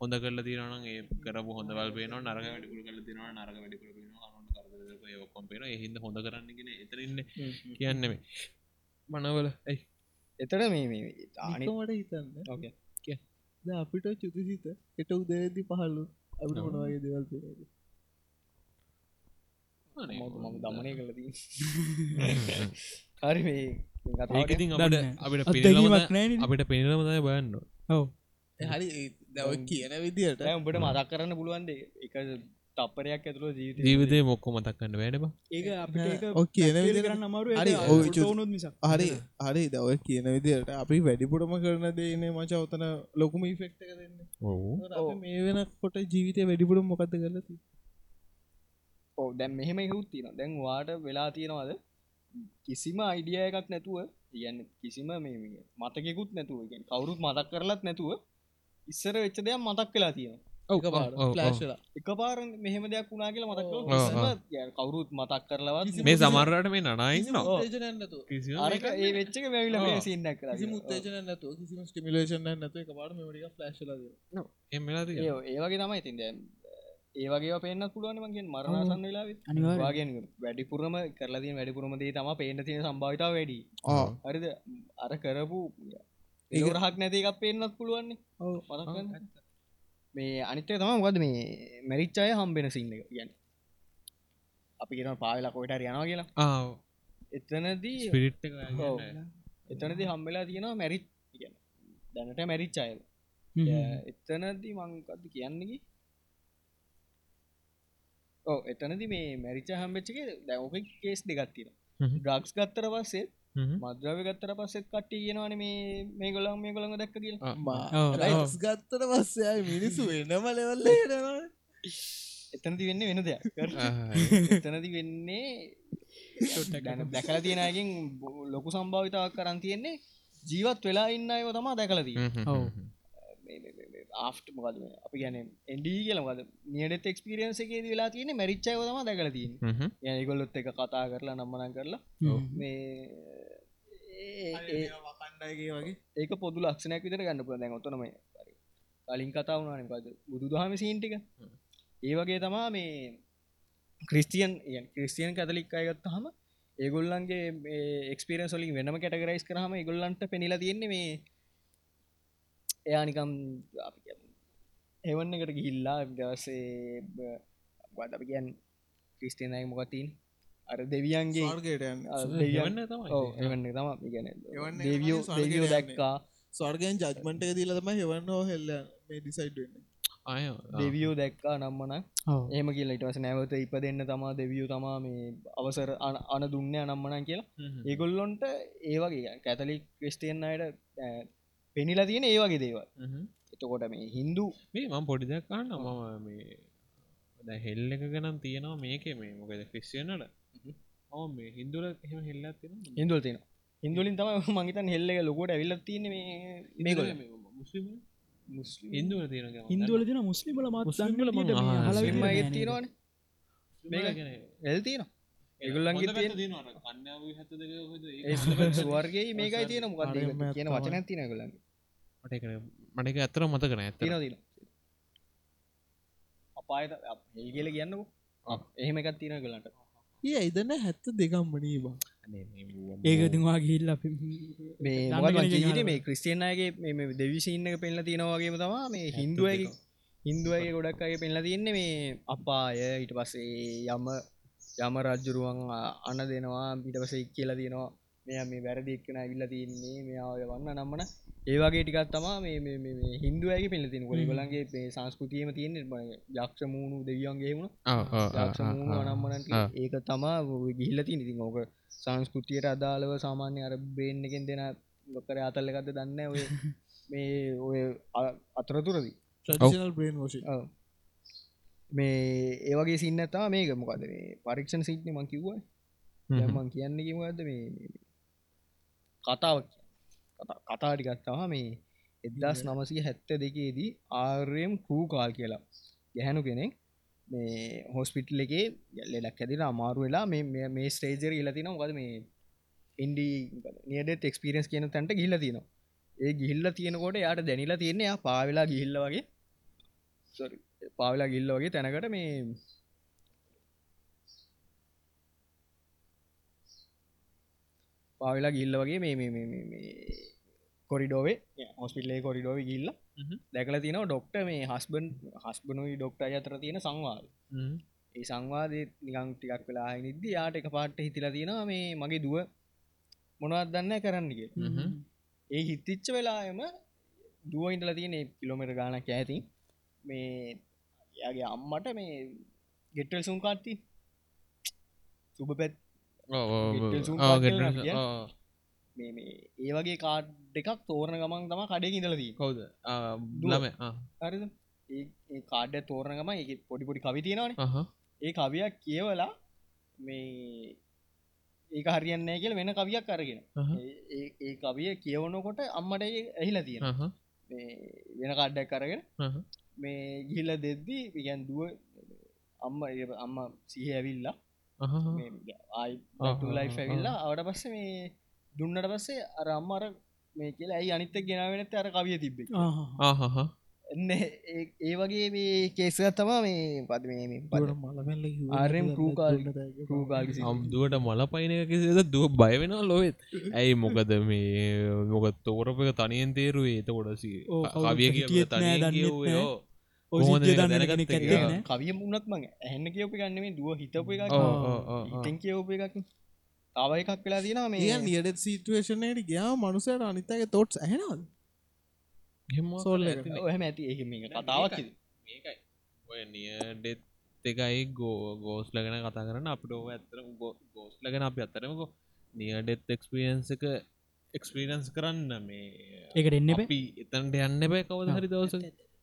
හොඳ කල්ල තිරන ඒ කරපු හොඳවල් පේන නරග වැඩිකුල කල තින නරග වැඩිකුල පේන ඔක්කොම් පේන හිද හොඳ කරන්නගෙන එතරන්න කියන්න මේ මනවල. ඇයි? එතට මේ මේ ආනි මට හිතන්න. අපිට චුතිසිත එට උදේදි පහල්ලු අපිට මොනවගේ දෙවල් මම දමනය කලදී හරි. අපිට. අපිට පිනිලමදය බයන්න ඔව. හරි දව කියන විදියට උඹට මදක් කරන්න පුළුවන්ද එක තප්පරයක් ඇතුළ ජීවිත ජීවිතය මොක්කො මතක්කන්න වැඩබ ඒක අපිට ඔය කියන කරන්න අමාරු හරි, හරි දව කියන විදියට අපි වැඩිපුටම කරන දේනේ මච ඔතන ලොකුම ඉෆෙක්ට එක දෙන්න. ඔවු. අපි මේ වෙන කොට ජීවිතය වැඩිපුටම මොකක්ද කරලති ඕ දැන් මෙහෙම ඉහුත් තියෙන දැන් වාට වෙලා තියෙනවාද? කිසිම අයිඩිය එකක් නැතුව කියන්න කිසිම මේ මතකෙකුත් නැතුව කවුරුත් මතක් කරලත් නැතුව ඉස්සර වෙච්ච දෙයක් මතක් වෙලා තියෙන ලාශලා එක පාර. මෙහෙම දෙයක් වුණා කියලා මතක් කවුරුත් මතක් කරලවත් මේ සමරට මේ මුත්තේජනන්නතු අරක ඒ වෙච්චක කර කිසි මුත්තේජන නැතු කිසිම ස්ටිමිලේෂන් නැතු එක පාට මෙමටික ෆලශ්ලද එමලා ඒවගේ තමයි ඉතින් දැන් ඒ වගේ පේන්න පුළුවන් මගෙන් මරණසන්න වෙලා අනිවාර්යයෙන්. වාගෙන් වැඩිපුරම කරලදී වැඩිපුරම දේ තම පේන්න තියෙන සම්භාවිතාව වැඩි. හරිද? අර කරපු ඒරහක් නැති එකක් පේන්නත් පුළුවන්නේ මතක් මේ අනිත්තය තම මොකද මේ මැරිච්චාය හම්බෙන සින්න එක. ගැන අපි කියෙන පාවෙලා කොයිට යනවා කියලා. එතනදී. එතනති හම්බෙලා තියෙනවා මැරිච් ගැන දැනට මැරිච්චාය එතනදී මංකද කියන්නකි ඕ එතනති මේ මැරිච හම්බච්චක දැවක කේස් දෙගත්තින ඩ්‍රක්ස් ගත්තර පස්සේ මද්‍රව ගත්තර පස්සෙත් කට්ටි කියෙනවන මේ මේ ගොලන් මේ ගොළඟ දැක්ක කියල රයිස් ගත්තට පස්සයයි මිනිස්සු එනම ලෙවල්ල හෙනවා එතනති වෙන්න වෙන දෙයක්. එතනති වෙන්නේ දැකල තියෙනයකින් ලොකු සම්භාවිතාවක් කරන් තියෙන්නේ ජීවත් වෙලා ඉන්න අයව තමා දැකලදී ඔව්. ආෆ්ට මොකද අපි ගැන එන්ඩී කියලමද නියට එක්ස්පිරියන්ස එකේද වෙලා තියෙන මැරිච්චය තම දැකලතින් යනිකොල්ලොත් එක කතා කරලා නම්මනන් කරලා මේ ඒ- ඒ- වකණ්ඩයගේ වගේ ඒක පොදු ලක්ෂණයක් විතර ගන්න පුළ දැන් ඔතනම කලින් කතා වුණනකද බුදු දහම සීන්ටික ඒ වගේ තමා මේ ක්‍රිස්ටියන් ක්‍රිස්ටියන් කතලික් අයගත් හම ඒගොල්ලන්ගේ එක්ස්පිරන් සොලින් වෙනම කැටගරයිස් කරහම ඒගොල්ලන්ට පෙනිලා තියෙන්නේ මේ එයානිකම් එවන්න එකට ගිහිල්ලා දවසේ වද අපි කියන් ක්‍රිස්ටියන් අයි මොකතින් අර දෙවියන්ගේ ස්වර්ගයට යන්න. අ, දෙවියන් එවන්න තමයි. ඔව්, එවන්න තම එවන්න දෙවියෝ දෙවියෝ. දැක්කා. ස්වර්ගයෙන් ජත්මට එක දීල තම හෙවන්න හෝ හෙල්ල මේ ඩිසයිඩ් වෙන්න. අය දෙවියෝ දැක්කා නම්මන ඔව්. ඒම කියලා ඉටවස නැවත ඉප දෙන්න තමා දෙවියෝ තමා මේ අවසර අන- දුන්න අනම්මනන් කියලා. ඒගොල්ලොන්ට ඒවගේ කැතලික් ක්‍රස්ටියන් අයට පෙනිලා තියෙන ඒවගේ දේවල්. එතකොට මේ හින්දු මේ මං පොඩි දෙයක්කාන්න මම මේ දැන් හෙල්ල එක ගනම් තියෙනවා මේක මේ. මොකද ක්‍රිස්සියනට ඕ මේ හින්දුල එහම හෙල්ලත් තියෙන හිදුවල් තියෙන හිදුලින් තම මංගතන් හෙල්ල එක ලොකොට ඇවිල්ල තියන මේ මේකොල මුස්ලිම මුස්ලිම්. හින්දුවල තියෙන හින්දුවල තින මුස්ලිමල මං අහලා මුස්ලිම් අය හල තියෙනවාන එල් තියෙන ඒගොල්ලන්ගේ ස්වර්ගේ මේකයි තියෙන මොකද කියන. වචන තින ගොලන් මටක ඇතර මතකන ඇත තින තින අපායට කියල කියන්නකු. එහෙම එකත් තියෙන ගලන්ට ඒ ඉදන්න හැත්ත දෙකම්මනී බා. ඒකතිවා ගිල්ල මේ මේ ක්‍රස්ටියන්ගේ මේ දෙවිසින්න එක පෙල්ල තියෙනවාගේම තමා මේ හින්දුවගේ හින්දුවගේ ගොඩක් අය පෙල්ල තියන්නේ මේ අපාය ඊට පස්සේ යම යම රජ්ජුරුවන් අන දෙනවා ඊට පසේ කියලා තියෙනවා මෙය මේ වැරදික්කන ඇවිල්ල තින්නේ මෙයාය වන්න නම්මන. ඒවාගේ ටිකත් තමා මේ හින්දුවගේ පිල්ලතින කොල ගලන්ගේ මේ සංස්කෘතියම තියෙන යක්ෂ මූුණු දෙවියන්ගේ වුණ නම්මනට ඒක තමා ගිහිල්ලති ඉතින් ඕක සංස්කෘතියට අදාළව සාමාන්‍ය අර බ්‍රේන් එකෙන් දෙෙන ලොකර අතල්ලගත දන්න ඔය මේ ඔය අතරතුරදී. ට්‍රඩිෂනල් බ්‍රේන් ෝෂ මේ ඒවගේ සින්නතා මේක. මොකද මේ පරීක්ෂණ සිට්න මං කිව්ව මං කියන්න කිවද මේ කතාව කතාටිකත්තාව මේ එදදාස් නමසය හැත්ත දෙකේදී ආර්යම් කූ කාල් කියලා ගැහැනු කෙනෙක් මේ හොස්පිටල් එකේ ලෙඩක් ඇතින අමාරු වෙලා මේ මේ ස්ටේජර් ඉලතින ගද මේ ඉන්ඩි නියඩෙත් එක්ස්පිරස් කියන තැන්ට ගිල්ල තියෙනවා. ඒ ගිල්ල තියෙනකොට යාට දැනිලා තියෙන්නේ පාවෙලා ගිහිල්ල වගේ. පාවෙලා ගිල්ල වගේ තැනකට මේ පාවෙලා ගිල්ල වගේ මේ කොරිඩෝවේ හොස්පිල්ලේ කොරිඩෝව ගිල්ල දැකල තින ඩොක්ට මේ හස්බන් හස්බනුයි ඩොක්ට අතර තියෙන සංවාද ඒ සංවාදය නිකං ටිකක් වෙලා නිද්ද යාට එක පාට්ට හිතිලා තියෙනවා මේ මගේ දුව මොනවත් දන්න කරන්නක ඒ හිත්තිච්ච වෙලායම දුව ඉටල තියෙන කිලොමට ගානක් ඇති මේ යාගේ අම්මට මේ ගෙටල් සුම් කාටති සුබ පැත් ඒ වගේ කාඩ් එකක් තෝරණ ගමන් තම කඩේ ඉදලදී කවුද ලම ඒ කාඩ තෝරණ ගම එක පොඩි පොඩි කවි තියෙනවාන. ඒ කවියක් කියවලා මේ ඒක හරියන්නේ කියල වෙන කවියක් අරගෙන. ඒ කවිය කියවනකොට අම්මට ඇහිලා තියෙන වෙන කාඩ්ඩක් කරගෙන මේ ගිහිල්ල දෙද්දී විගැන් දුව අම්ම අම්ම සිහ ඇවිල්ලා ආයි ලයි ඇවිල්ලා අවට පස්ස මේ දුන්නට පස්සේ අර අම්මර මේ කියලා ඇයි අනිත්ත ගෙනාවෙනත් අර කවිය තිබ්බේ එන්න ඒ වගේ මේ කේසත් තමා මේ පද මේ ආරම් කූකාල් දුවට මල පයින කිසිද දුව බයවෙන ලොවෙත් ඇයි මොකද මේ මොක තෝරපක තනියෙන් තේරුවේ? එත කොඩසි කවිය කිය කවිය මුණත් මඟ ඇහන්න කියපි ගන්නෙම දුව හිතපු එක ඉතින් කියවප එකක් තව එකක් වෙලා තියෙන මේ නියඩ සිටුවේෂනයට ගයා මනුසයට අනිතගේ තොට්ස් ඇහෙනවද? සෝල්ල හම ඇති. එහ කතාවක් මේකයි. ඔය නියඩෙත් එකයි ගෝ ගෝස් ලගෙන කතා කරන්න. අපිට ඕ ඇතර ගෝස් ලගෙන අපි අත්තරමකො නියඩෙත් එක්ස්පියන්ස එක එක්ස්පිරන්ස් කරන්න මේ ඒකට එන්න අපි එතන්ට යන්න බෑ කවද හරි දවස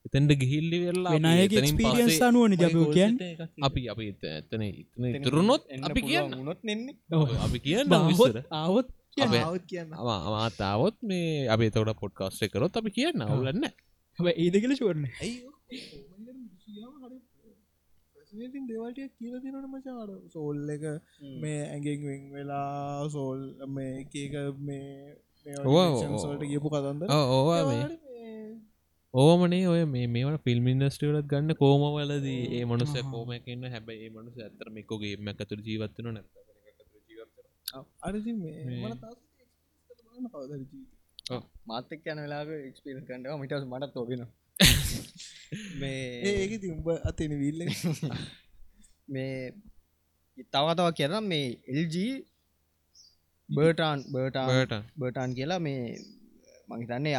එතැන්ට ගිහිල්ලි වෙල්ලා ක්ස්පිරියන්ස් අනුවන ජබෝ කියන් අපි අපි එතන ඉතන ඉතුරුණොත් අපි කියන්න. නොත් නෙන්නේ. අපි කියන්න විස්සර ආවොත් අමාතාවත් මේ අපේ තොට පොඩ්කාස්ට කරොත් අපි කියන්න අවුලන්න ඒද කියල චුවරණ ඇයි දේවල්ටිය කියල තිනට මචාර සෝල් එක මේ ඇගෙන් වෙන් වෙලා සෝල් මේ එකක මේ සෝල්ට කියපු කතන්ද ඕවා මේ ඕමනේ ඔය මේ මේවට ෆිල්ම් ඉන්ඩස්ට්‍රියලත් ගන්න කෝමවලදී ඒ මනුස කෝමයකන්න හැබැයි ඒ මනුස ඇතරම එකෝගේ එම ඇතුර ජීවත්වන නැත මාතක් යන වෙලාග එක්ස්පිරස් කන්ටව මිටස් මටත් තෝබෙන මේ ඒක තිඹ අතෙන විල්ල මේ තවතව කියනම් මේ එල්ජ බර්ටාන් බර්ටාට බර්ටාන් කියලා මේ මහිතන්නේ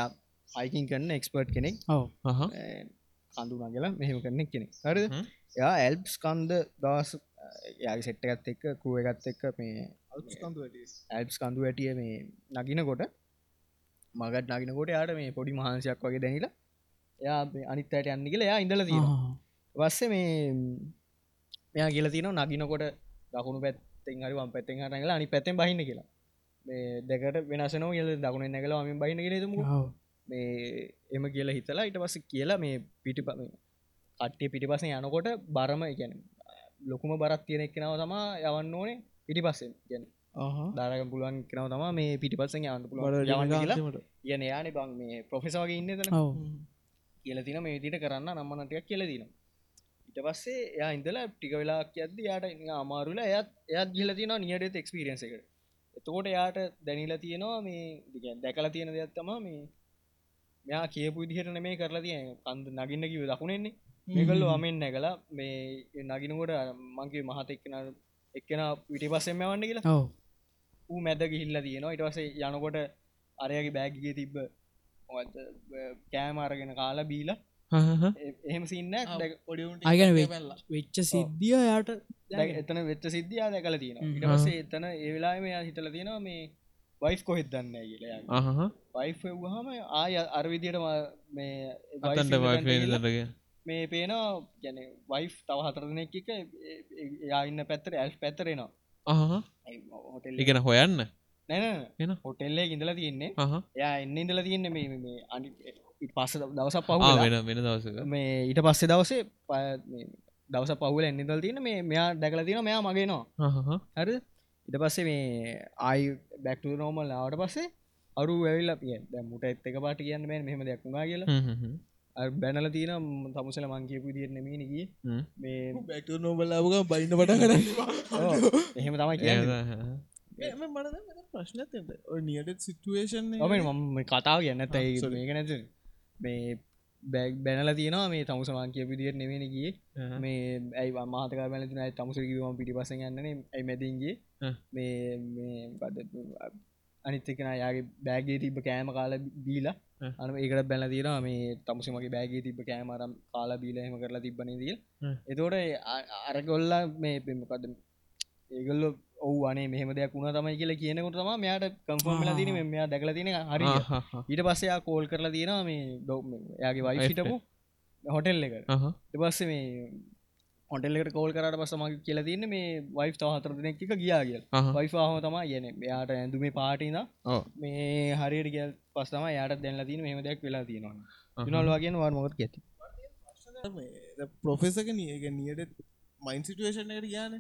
හයිකින් කරන්න එක්ස්පර්ට් කෙනෙක්. කඳු නගලා මෙහෙම කරනෙක් කෙනෙක්. හරි යා ඇල්ප්ස් කන්ද දවස් යාගේ සෙට්ටගත් එක්ක කුව එකත් එක්ක මේ ඇල්ප්ස් කඳු වැටිය. මේ නගිනකොට මගත් නගිනකොට යාට මේ පොඩි මහන්සයක් වගේ දැනිලා එයා අනිත් අයට යන්න කියලා යා ඉඳල තියෙන වස්ස මේ මෙයා කියල තින නගිනකොට දකුණු පැත්තෙන් හරි වම් පැත්තෙන් හරගලා අනි පැත්තෙන් බහින්න කියලා. මේ දෙකට වෙනසනෝ කියල දකුණ නැගලා ම බහින්න කියලෙතුම මේ එම කියලා හිතලා ඉට පස්ස කියලා මේ පිටි ප කට්ටිය පිටිපස යනකොට බරම ගැන ලොකුම බරත් තියෙන එක්කෙනාව තමා යවන්න ඕනේ පිටි පස්සෙන් ගැන දාරග පුළුවන් කෙනව තම මේ පිටිපස්සෙන් යන්න පුළුව යවන්න කියලා යන යාන බං මේ ප්‍රොෆෙසවගේ ඉන්න තන කියල තින මේ විදිට කරන්න නම්මනටයක් කියල දින ඉට පස්සේ එයා ඉඳලා ටික වෙලාක් ඇද යාට අමාරුල එයත් එයත් ගිල තින නියට එක්ස්පිරියන්ස එක එතකොට යාට දැනිලා තියෙනවා මේ දැකලා තියෙන දෙයක් තමා මේ මෙයා කියපු ඉදිහට මේ කරලා තිය කන්ද නගින්න කිව දකුණෙන්නේ. මේකල්ල අමෙන් නැකලා මේ නගිනකොට මංගේ මහත එක්කෙන එක්කෙන විටි පස්සෙම වන්න කියලා. ඌ මැද ගිහිල්ල තියෙනවා. ඉටවසේ යනකොට අරයගේ බෑගගේ තිබ්බ කෑමාරගෙන කාලා බීල. එහෙම සින්න අයගැන වෙච්ච සිද්ධිය යාට එතන වෙච්ච සිද්ධියා දැකල තියෙන ඉටවසේ එතන ඒවෙලා මෙයා හිතල තියෙනවා මේ වයිෆ් කොහෙත් දන්න කියලා වයිෆ් වහම ආය අරවිදියට මේ අතන්ට වයිෆේදරගේ මේ පේනවා ගැන වයිෆ් තව හතරනෙක් එක යා ඉන්න පැත්තර ඇල් පැත්තරෙනවා හොටෙල් ඉගෙන හොයන්න? නැන හොටෙල්ලේ ඉඳලා තියෙන්නේ. යා එන්න ඉඳලා තියෙන්නේ මේ මේ අනි පස්ස දවසක් පහු වෙන වෙන දවසක. මේ ඊට පස්සේ දවසේ මේ දවස පහුල එන්නදල් තියෙන මේ මෙයා දැකල තියෙන මෙයා මගේනවා හරි ඉට පස්සේ මේ ආයි බැක්ට නෝමල් ආවට පස්සේ අරු ඇවිල්ල පිය දැ මුට ඇත් එක පාට කියන්න මේ මෙහම කියලා. හ්ම් හ්ම් අර බැනල තියෙන තමුසල මංකියපු දිර නෙමීනගේ හ්ම්. මේ බැක්ට නොබලාවක බයින්න පට කර එහෙම තමයි මට ප්‍රශ්න ඔය නියට සිටුවේෂන් ඔම මම කතාව කියන්න ඇයි. මේක නැත මේ බැක් බැනල තියෙනවා මේ තමුස මංකියපු දිර නෙමෙනගේ අහ. මේ ඇයි මාතක මැලතින තමුස කිවම පිටි පස යන්නන ඇයි මැතින්ගේ. මේ මේ බද අනිත්තකෙන යාගේ බෑගේ තිබ කෑම කාල බීලා. අන ඒකට බැල තිර මේ තමුසමගේ බෑගේ තිබ කෑමරම් කාලා බීලහෙම කරලා තිබන දිල් ආ. එතෝට අරගොල්ල මේ පෙමකද ඒගල්ල ඔවු අනේ මෙහම දෙයක් වුණ තමයි කියලා කියනකොට තම මෙයාට කම්ෆර්ම්ලා තින මෙයා දැකල තින හරි. ඊට පස්සයා කෝල් කරලා තියෙනවා මේ ඩො යාගේ වයි හිටපු හොටෙල් එක. පස්ස මේ හොටෙල්ලෙට කෝල් කරට පස මගේ කියලා තින්න මේ වයි් තව හතර දෙනෙක් එක ගියා කියල්. අහහ. වයිෆාහම තමා යන යාට ඇඳුමේ පාටින. මේ හරියට කියල් පස්සම යාට දැන්ල තින මෙම දෙයක් වෙලා තියෙනවා අහහ. විනල්වාගෙන වා මොත් ඇති පොෆෙසක නියක නියට මයින් සිටුවේෂන් එකට ගාන.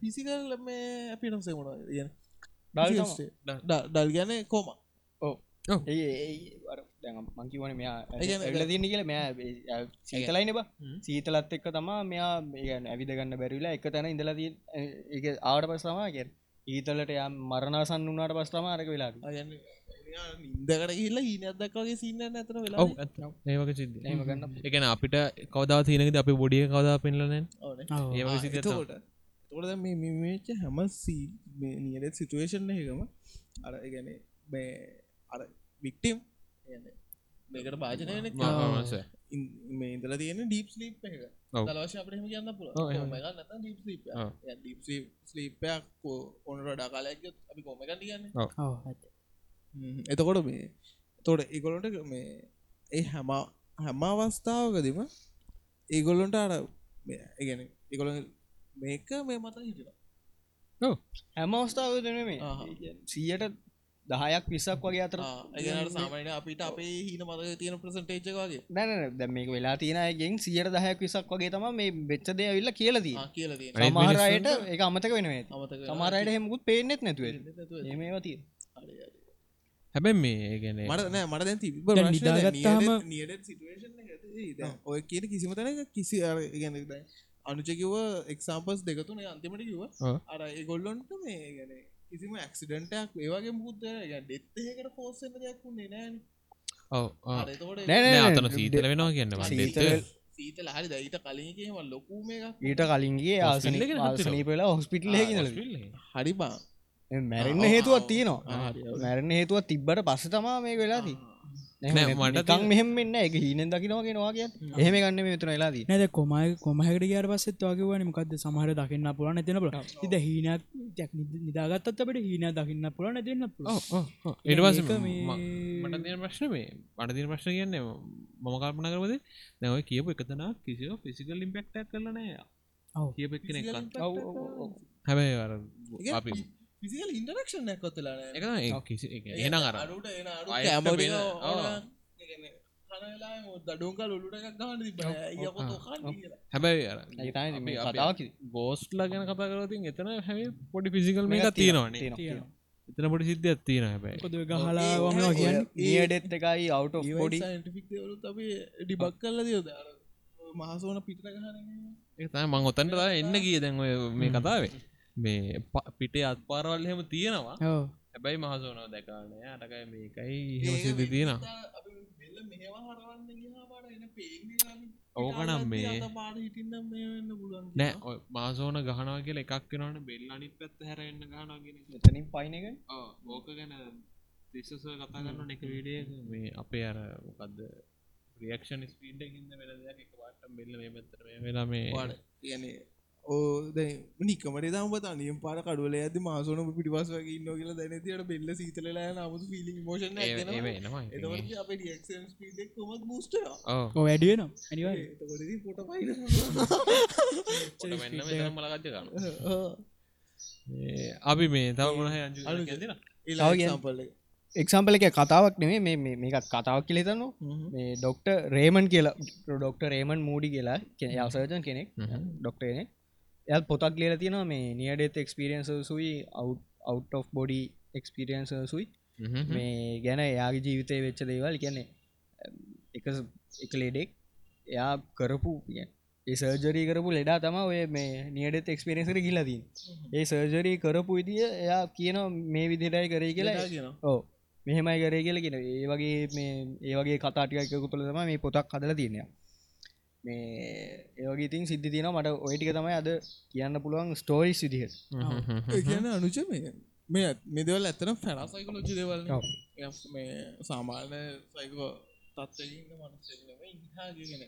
පිසිකල් මේ අපිනම්සේ මොන කියන ඩල් ඩල් ගැන කොම මංකිවන මෙයා තින්න කියල මෙයා සීතලයින බ. සීතලත් එක්ක තමා මෙයා ගන්න බැරිලා එක තැන ඉඳලා දී එක ආවට පස්සමා කිය ඊතලට ය මරණසන් වුනාට පස්තම අරක වෙලා ඉන්දකට කියල්ලා ඊන අදක්වගේ සින්න ඇතන වෙලා ඔව් ඇත්ත. ඒ වගේ සිද්ධ එහෙම ගන්න එකන අපිට කවදා තියනකද අපි බොඩිය කවදා පෙන්ලනෑ ඒ වගේ සිද්ධ එතකොට තොට මේ මේච හැම සී නියට සිටුවේෂන් එකම අර ගැන මේ අර වික්ටම් මේකට භාජනයන මේ ඉදල තියෙන ඩීප් ස්ලීප් එක. දලවශ අපටම කියන්න. ඩීප් ස්ලීපයක් ඔොනට ඩාකාලයක් අපි කොම එක කියන්න? එතකොට මේ තොට ඒගොලොට මේ ඒ හැම හැම අවස්ථාවකදීම ඒගොල්ලොන්ට අර ඒගැන ඒගොල මේක මේ මත හිටිලා හැම අවස්ථාව දෙන මේ. සීයට දහයක් විස්සක් වගේ අතර සාමයට අපිට අපේ හින මතක තියෙන ප්‍රසන්ටේජ් වගේ. දැන දැ මේක වෙලා තියෙනගෙන් සියට දහයක් විසක් වගේ තම මේ වෙච්ච දය විල්ල කියලදී ආ, කියලා තියෙන අනිත් සමහරයට එක අමතක වෙන අමතක සමහරයට හෙමුත් පේනෙත් නැතුව. ඒමේවතිය හැබැ මේ ගැන මට නෑ මට දැන් තිබ දැන් නිදාගත්තාම- ඔය කියන කිසිම තැනක කිසි අර ගැන අනුචකිව එක්සාම්පස් දෙකතුන අන්තිමට කිව. අර ඒගොල්ලොන්ට මේ ගැන කිසිම ඇක්සිඩන්ටයක් ඒවගේ මුූද ඩෙත්තහකට පෝස්සෙන දෙයක්ුන්නේ නෑන. ඔව අරතකොට නෑ, අතන සීතල වෙනවා කියන්න සීතල- සීතල හරි දයිට කලින්ගේම ලොකුම ඊට කලින්ගේ ආසන පෙලා හොස්පිටල් හරි බා. මැරෙන්න්න හේතුවත් තියෙනවා. මැරණ හේතුවත් තිබ්බට පස්ස තමා මේ වෙලාදී මට නිකන් මෙහෙම මෙන්න එක හීනෙන් දකිනවාගෙන වාගේ එහෙම ගන්න මේ තුන වෙලාදී නැද කොමයි කොමහකට ගයාර පස්සෙත් වගේවන මොකක්ද සමහර දකින්න පුලන පුල ඉද හීනයක් නිදාගත්තත් අපට හීන දකින්න පුල නැතින්න පුල ඒටවස ඒක මේ- මට ප්‍රශ්න මේ මට තින ප්‍රශ්න කියන්න මම කල්පන කරවද නැව කියපු එකතන කිසිව ෆිසිකල් ඉම්පෙක්ටක් කරලනෑ හැබැයි අපි ෆිසිකල් ඉන්ටරක්ෂන් ඇකොත්තලා එක ඒ කිසි එන අර. දඩුන්කල් ඔලුට හැබැයි අර කතාවක් ගෝස්ට්ල ගැන කතා කරතින් එතන හැ පොඩි ෆිසිකල් මේ තියෙනවානේ එතන පොඩි සිද්ධ තියෙන හැබැයි. කියන්න නියඩෙත් එකයි අවුට පොඩි ඩිබක් කල්ල දියෝද මහසෝන පිට ගහන ඒ තමයි මං ඔතන්ට එන්න ගිය දැන් ඔය මේ කතාවේ මේ පිටේ අත් පාරවල් එහෙම තියෙනවා. හැබැයි මහසෝනව දැකානය අටකයි මේකයි හෙම සිදි තියෙන ඕකනම් මේ නෑ මාසෝන ගහනවා කියල එකක් වෙනවන. බෙල් අනිත් පැත්ත හැරෙන්න්න ගහනගෙන එතනින් පයින එක? ඕක ගැන තිස්සස කතා කරන්න එක විඩිය මේ අපේ අර මොකක්ද රියක්ෂන් ස්පීඩ්කින්ද වෙන දෙයක්. එක පාට බෙල්ල මේ පැත්තර වෙලා මේ කියන්නේ ඕ නිකමට දම්පත අනියම් පාර කඩුවල ඇද මාසන පිටිපස් වගේ ඉන්න කියලා දැනතිට බෙල්ල සීතලලා නමුතු පිලි මෝෂන් බස්ට එතකොටදී පොට අපි මේ තව මොනහ අජු දෙන එලාගම්පල එක්සම්පල එක. කතාවක් නෙවේ මේ මේ- මේකත් කතාවක් කියලෙතන්න මේ ඩොක්ට රේමන් කියලා ඩොක්ට රේමන් මූඩි කියලා යසර්ජන් කෙනෙක් ඩොක්ටේන එල් පොතක් ලියල තියෙනවා මේ near death experiences out of body experiences. මේ ගැන එයාගේ ජීවිතය වෙච්ච දේවල් කියන්නේ එක එක ලෙඩෙක් එයා කරපු ඒ සර්ජරී කරපු ලෙඩා තම ඔය මේ නියඩෙත් එක්ස්පිරෙන්සර කියලදී ඒ සර්ජරී කරපු විදිිය එයා කියන මේ විදිරයි කරේ කියලා. කියන ඕ මෙහෙමයි කරේ කියල කියෙන ඒ වගේ මේ ඒ වගේ කතාටිකයකු තුළ තම මේ පොතක් කදල තියනවා මේ ඒවගේ ඉතින් සිද්ධි තියෙන මට ඔයටික තමයි අද කියන්න පුළුවන් ස්ටෝරිස් විදිහ කියන අනුච මේ මේ මෙදවල් ඇතන පැනා සයිකලෝජි දෙවල්. මේ සාමාන්‍ය සයිකෝ තත්වඉන්න මනුස්සෙම ඉහාගෙන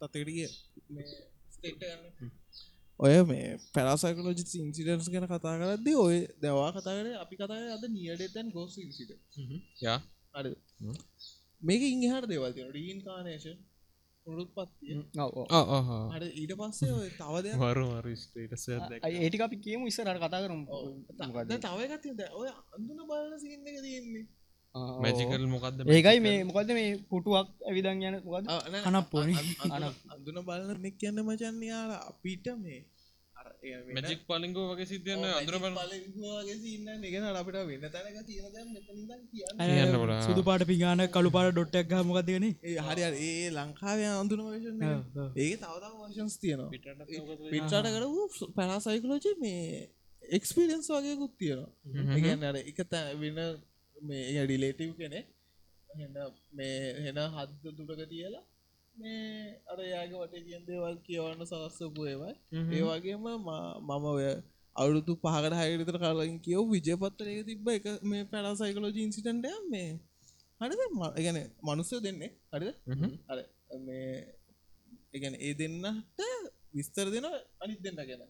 තතකටිය මේ ස්ටේට ගන්න ඔය මේ පැරසයිකලෝජි ඉන්සිඩන්ස් ගැන කතා කරද්දි ඔය දවා කතාකර අපි කතා අද නියඩෙතැන් ගෝස් ඉසිට යා. අඩ මේක ඉහට දෙවල් රීන් කානේෂන් අට ඊට පස්සේ ඔය තව දෙයක් වරු ඒටික අපි කියමු ඉස්සරට කතා කරම්. තවද තවගත්තිද ඔය අඳුන බලන සින්න එක තියෙන්නේ. මැජිකල් මොකක්ද ඒකයි මේ මොකද මේ පුටුවක් ඇවිදන් යන මොකද කනක් පොනි අඳුන බලන නෙක් කියන්න මචන් යාල අපිට මේ මැජික් පලිංගෝ වගේ සිද්ධියන්න අඳුර බල පලගේ සින්න නිගෙන අපිට වෙන්න තැනක තියෙන. සුදු පාට පිගාන කළු පාට ඩොට්ටක් මොකක්දගෙන ඒ හරි හරි ඒ ලංකාවේ අඳුන වේෂන් ඒක තවතම වර්ෂන්ස් තියෙනවා. පිටට කර පැනාසයිකලෝජි මේ එක්ස්පිරියන්ස් වගේකුත් තියෙනවා. ඒගන්න අර එක තැ වෙන මේ ඩිලේටව් කෙනෙ මේ හෙන හද්ද දුරක තියලා මේ අර යාග වට කියෙන් දේවල් කියවන්න සලස්සපු ඒවයි ඒ වගේම මම ඔය අවුරුදු පහකට හයවිතර කාලින් කියව විජයපත්තරය තිබ්බ එක මේ පැලා සයිකලෝජි ඉන්සිටන්ටය මේ හරිද? ගැන මනුස්සය දෙන්නේ. හරිද? අර මේ එකන ඒ දෙන්නට විස්තර දෙන අනිත් දෙන්න ගැන.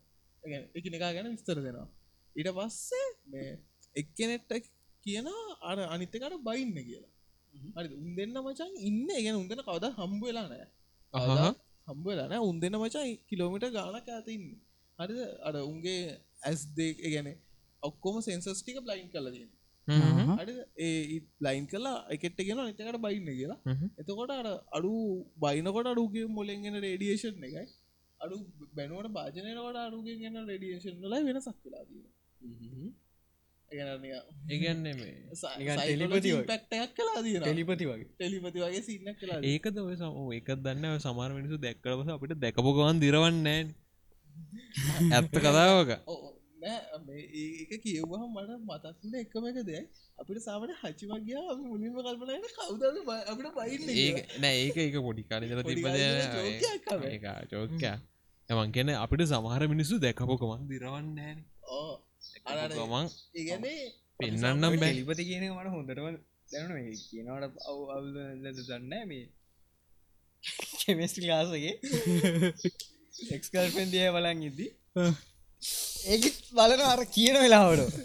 එක නිකා ගැන විස්තර දෙනවා. ඊට පස්සේ මේ එක්කනෙට්ට කියන අර අනිත්තකට බයින්න කියලා හරි උන් දෙන්න මචන් ඉන්න. ගැන උන්දන කවද හම්බ වෙලා නෑ හම්බ වෙලා නෑ උන් දෙන්න මචයි කිලෝමිට ගානක් ඇතින්න හරිද? අර උන්ගේ ඇස් දෙ ගැන ඔක්කොම සෙන්සස් ටික බ්ලයින් කලදන්න අඩ ඒ ලයින් කලා එකට ගෙන නිතකට බයින්න කියලා. එතකොට අර අඩු බයිනකොට අඩුගේ මොලෙන්ගෙන රේඩියේෂන් එකයි. අඩු බැනුවට භාජනයකට අඩුගෙන් ගෙන රේඩියේෂන් ලයි වෙනසක් වෙලා දීම ටෙලිපති වගේ. ටෙලිපති වගේ. වගේ සින්න කලා ඒකද ඔය සම එකක් දන්න සමාර මිනිසු දැක්කරපස අපිට දැකපුගවන් දිරවන්නේ ඇත්ත කතාවක. ඒක කියවහම මට මතක්න එකම එක දෙයක් අපිට සාමට හචිමගයා මුලින්ම කල්පනයට කවුද අපිට පයින්න නෑ ඒක ඒක පොඩි කාලජල පොඩි තිබද චෝකයා එමන් කියන අපිට සමහර මිනිස්සු දැකපොකමන් දිරවන්නේ ඕ ගමන් පෙන්න්නම් බැ. ටෙලිපති කියන මට හොඳටම දැනුන. මේ කියනවට අව් අවුද දන්න මේ? කෙමස්ටි ලාසගේ එක්ස්කල්පෙන් දිය බලන් ඉද්දි. ඒක බලන අර කියන වෙලාවට.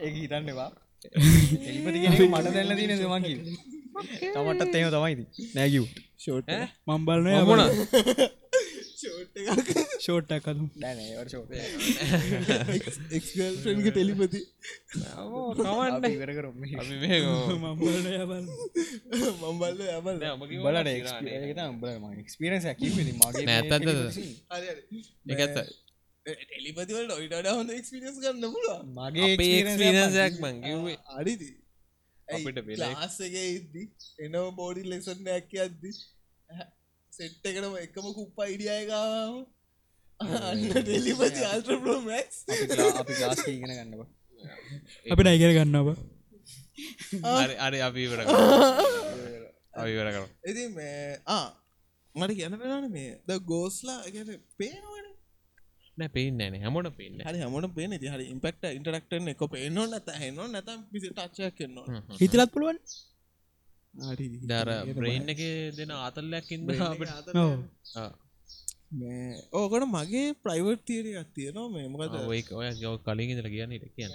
ඒ හිතන්නවා එලිපති කියෙන මට දැල්ල තින දමකි තමටත් එම තමයිති නෑකිව් ෂෝට් මම්බලන මොන ෂෝට් එකක්. ෂෝට්ටක් අතු දැනවට ෂෝ එක්ගල්ෆන්ග ටෙලිපති. කවන්න ඉවර කරම අපි මේ මම්බලන යබල් මම්බල්ල යබල් බලට එක්ස්පිරන්ස කිවි මගේ නැත්තත් එකඇත්ත ටෙලිපතිවල ොයිට හොඳ එක්ස්පිරියස් ගන්න පුල මගේ අපේ එක්ස්පිරන්සයක් මං කිව්වේ. අරිදි අපිට වෙලා. ලාස්සගේ ඉද්දි එනව බෝඩි ලෙසන්න ඇක්ක අද්දි සෙට්ට එකටම එකම කුප්පා ඉඩියයකාම ප්‍රෝමක්ස් අපි ගාස් ඉගෙන ගන්නව අපි නයිකර ගන්නවා හරි අරි අපි ඉවර අපි ඉවර කර ඉති මේ ආ මට ගැන පෙනන මේ ද ගෝස්ලා ගැන පේනවන නෑ පේන්න න හැමෝට පේන්න හරි හමට පේන හරි ඉම්පෙක්ට ඉන්ටරක්ටන එක පේනො නැත හෙන නැතම් පිසි ටච්චයක් කෙන්නවා හිතලත් පුළුවන් දර බ්‍රේන් එක දෙන ආතල්ලයක් ඉන්න ඕකට මගේ ප්‍රයිවට් තීරයක් තියෙනවා. මේ මොකද? ඔය ඔය ගව කලින් ඉදල කියන්න ඉට කියන්න.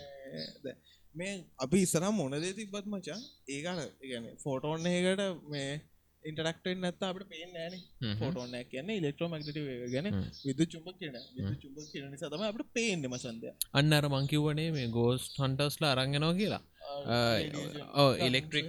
මේ අපි ඉස්සරම් මොනදේ තිබත් මචන් ඒකට ගැන ෆෝටෝන් එකට මේ ඉන්ටරක්ටෙන් නැත්ත අපට පේෙන් ෑන. ෆෝටෝන කියන්න ඉලෙක්ට්‍රෝ මක්ට ගැන විදු චුම්ප කියන චුම්ප කියන සතම අපට පේෙන්න්න මසන්දය අන්න අර මංකිවනේ මේ ගෝස් හන්ටස්ලා අරංගෙනවා කියලා ඕ ඉලෙක්ට්‍රික්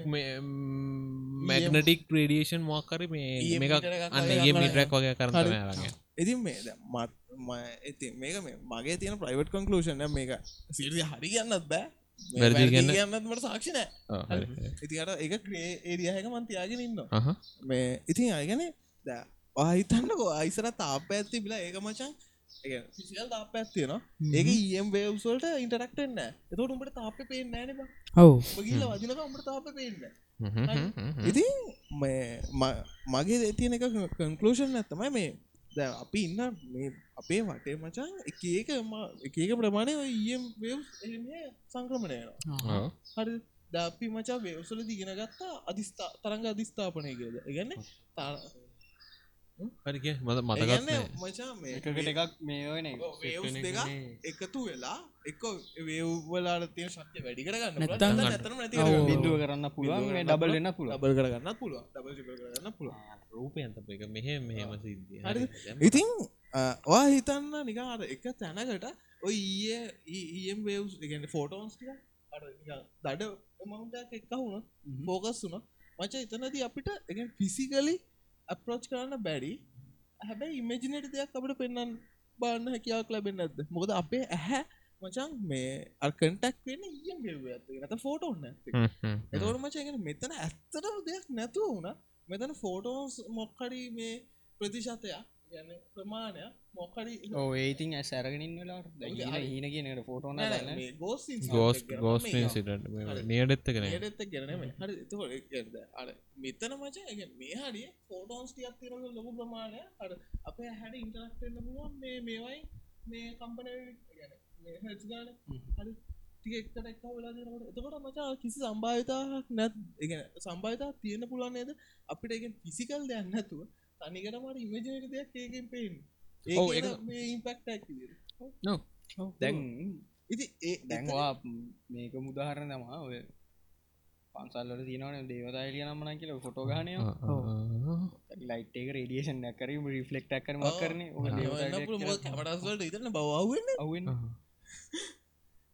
මැගනටික් ප්‍රඩියෂන් මොක්කර මේ EM මේක අන්න වගේ ඒ මිටරක් කරන්න. වගේ කරන ඉතින් මේ මත් ම- ඉතින් මේක මේ මගේ තියෙන ප්‍රයිවට් කොන්කලූෂන් මේක. සිරිය හරි ගන්නත් බෑ. මට සාක්ෂිනෑ ඉතිකට එක ක්‍රේ ඒරියහක මන්තියාගෙන ඉන්න මේ ඉතින් අයගන ද ආහිතන්නකෝ අයිසර තාප ඇත්ති බිලා ඒක මචන් ෆිසිකල් තාප ඇත්තියනවා ඒක ඒම් වේව්සල්ට ඉන්ටරක්ටෙන්න එතට උඹට තාප පේෙන් නෑන ඔව්. ගිල්ල වදිනක උඹට තාප පේන්න ඉතින් මගේ දෙතියන එක කන්කලූෂන් ඇත්තමයි මේ දැන් අපි ඉන්න මේ අපේ වටේ මචන් එක ඒක ම- එක ඒක ප්‍රමාණය ඒම් සංක්‍රමණයනවා හරි දපි මචා වේවසල දිගෙන ගත්තා අධිස්ථා තරංග අධිස්ථාපනය කියද ඉගන්න හරික මත ඒගන්න මතකත් මචා මේ එකකට එකක් මේ ඔයන වේවස් දෙක එකතු වෙලා එක වේව්වලාට තිය ශක්්‍ය වැඩි කරගන්න නැත්තම් ඇතන නැති ඔව්. බින්දුව කරන්න පුළුවන් මේ ඩබල් එන්න පුළුව ලබල් කරගන්න පුළුව ඩබල් කරගන්න පුළුව රූපයන්ත එක මෙහෙ මෙහෙම සිද්ධිය. හරි. ඉතින් වා හිතන්න නිකාර එක තැනකට ඔය ඊය ඊම් වේවස් ගන්න ෆෝටෝන්ස් දඩ මවුන්ටක් එක්ක වුණ ෆෝකස් වුණ මච එතනදී අපිට එක ෆිසිකලි අප්‍රෝච් කරන්න බැරි. හැබැයි ඉමජිනට දෙයක් අපට පෙන්න්න බාන්න හැකියාවක් ලැබෙන් ඇද මොකද අපේ ඇහැ මචන් මේ අර්කටක් වෙන ඇත නත ෆෝටෝන්න එතවට මචගෙන මෙතන ඇත්තටම දෙයක් නැතුව වුණ. මෙතන ෆෝටෝස් මොක්කරි මේ ප්‍රතිශතයක් ගැන ප්‍රමාණය මොක්කරි ඕ ඒතින් ඇස් අරගෙනින් වෙලාට හීන කියනට ෆෝටෝන ගෝස් ගෝස් නියඩෙත්ත කෙන හරි එතකොට අර මෙතන මච මේ හරිය ෆෝටෝන්ස් ටියක් තිරක ලොකු ප්‍රමාණය අර අපේ හැට ඉන්ටරක්ටන්න පුළුවන් මේ මේවයි මේ කම්පන ගැන හරි ටික එක්කට එක්ක වෙලා දෙනකොට එතකොට මචා කිසි සම්භාවිතාවක් නැත් ඒ සම්භාවිතා තියෙන පුළුවන් නේද අපිට එක ෆිසිකල් දෙයක් නැතුව තනිකට මට ඉමජනට දෙයක් ඒකෙන් පේෙන් ඒ ඒක- මේ ඉම්පෙක්ට ඇක් දැන් ඉති ඒ දැන්වා මේක මුදාහරණ තමා ඔය පන්සල්ලට තියනවන දේවතායිලිය නම්මන කියල ෆොටෝ ගානය ලයිට් එක රඩියේෂන් නැකරීම රිෆලෙක්ටක් කරම කරන කැමටස්වලට ඉතන්න බවවෙන්න අවෙන්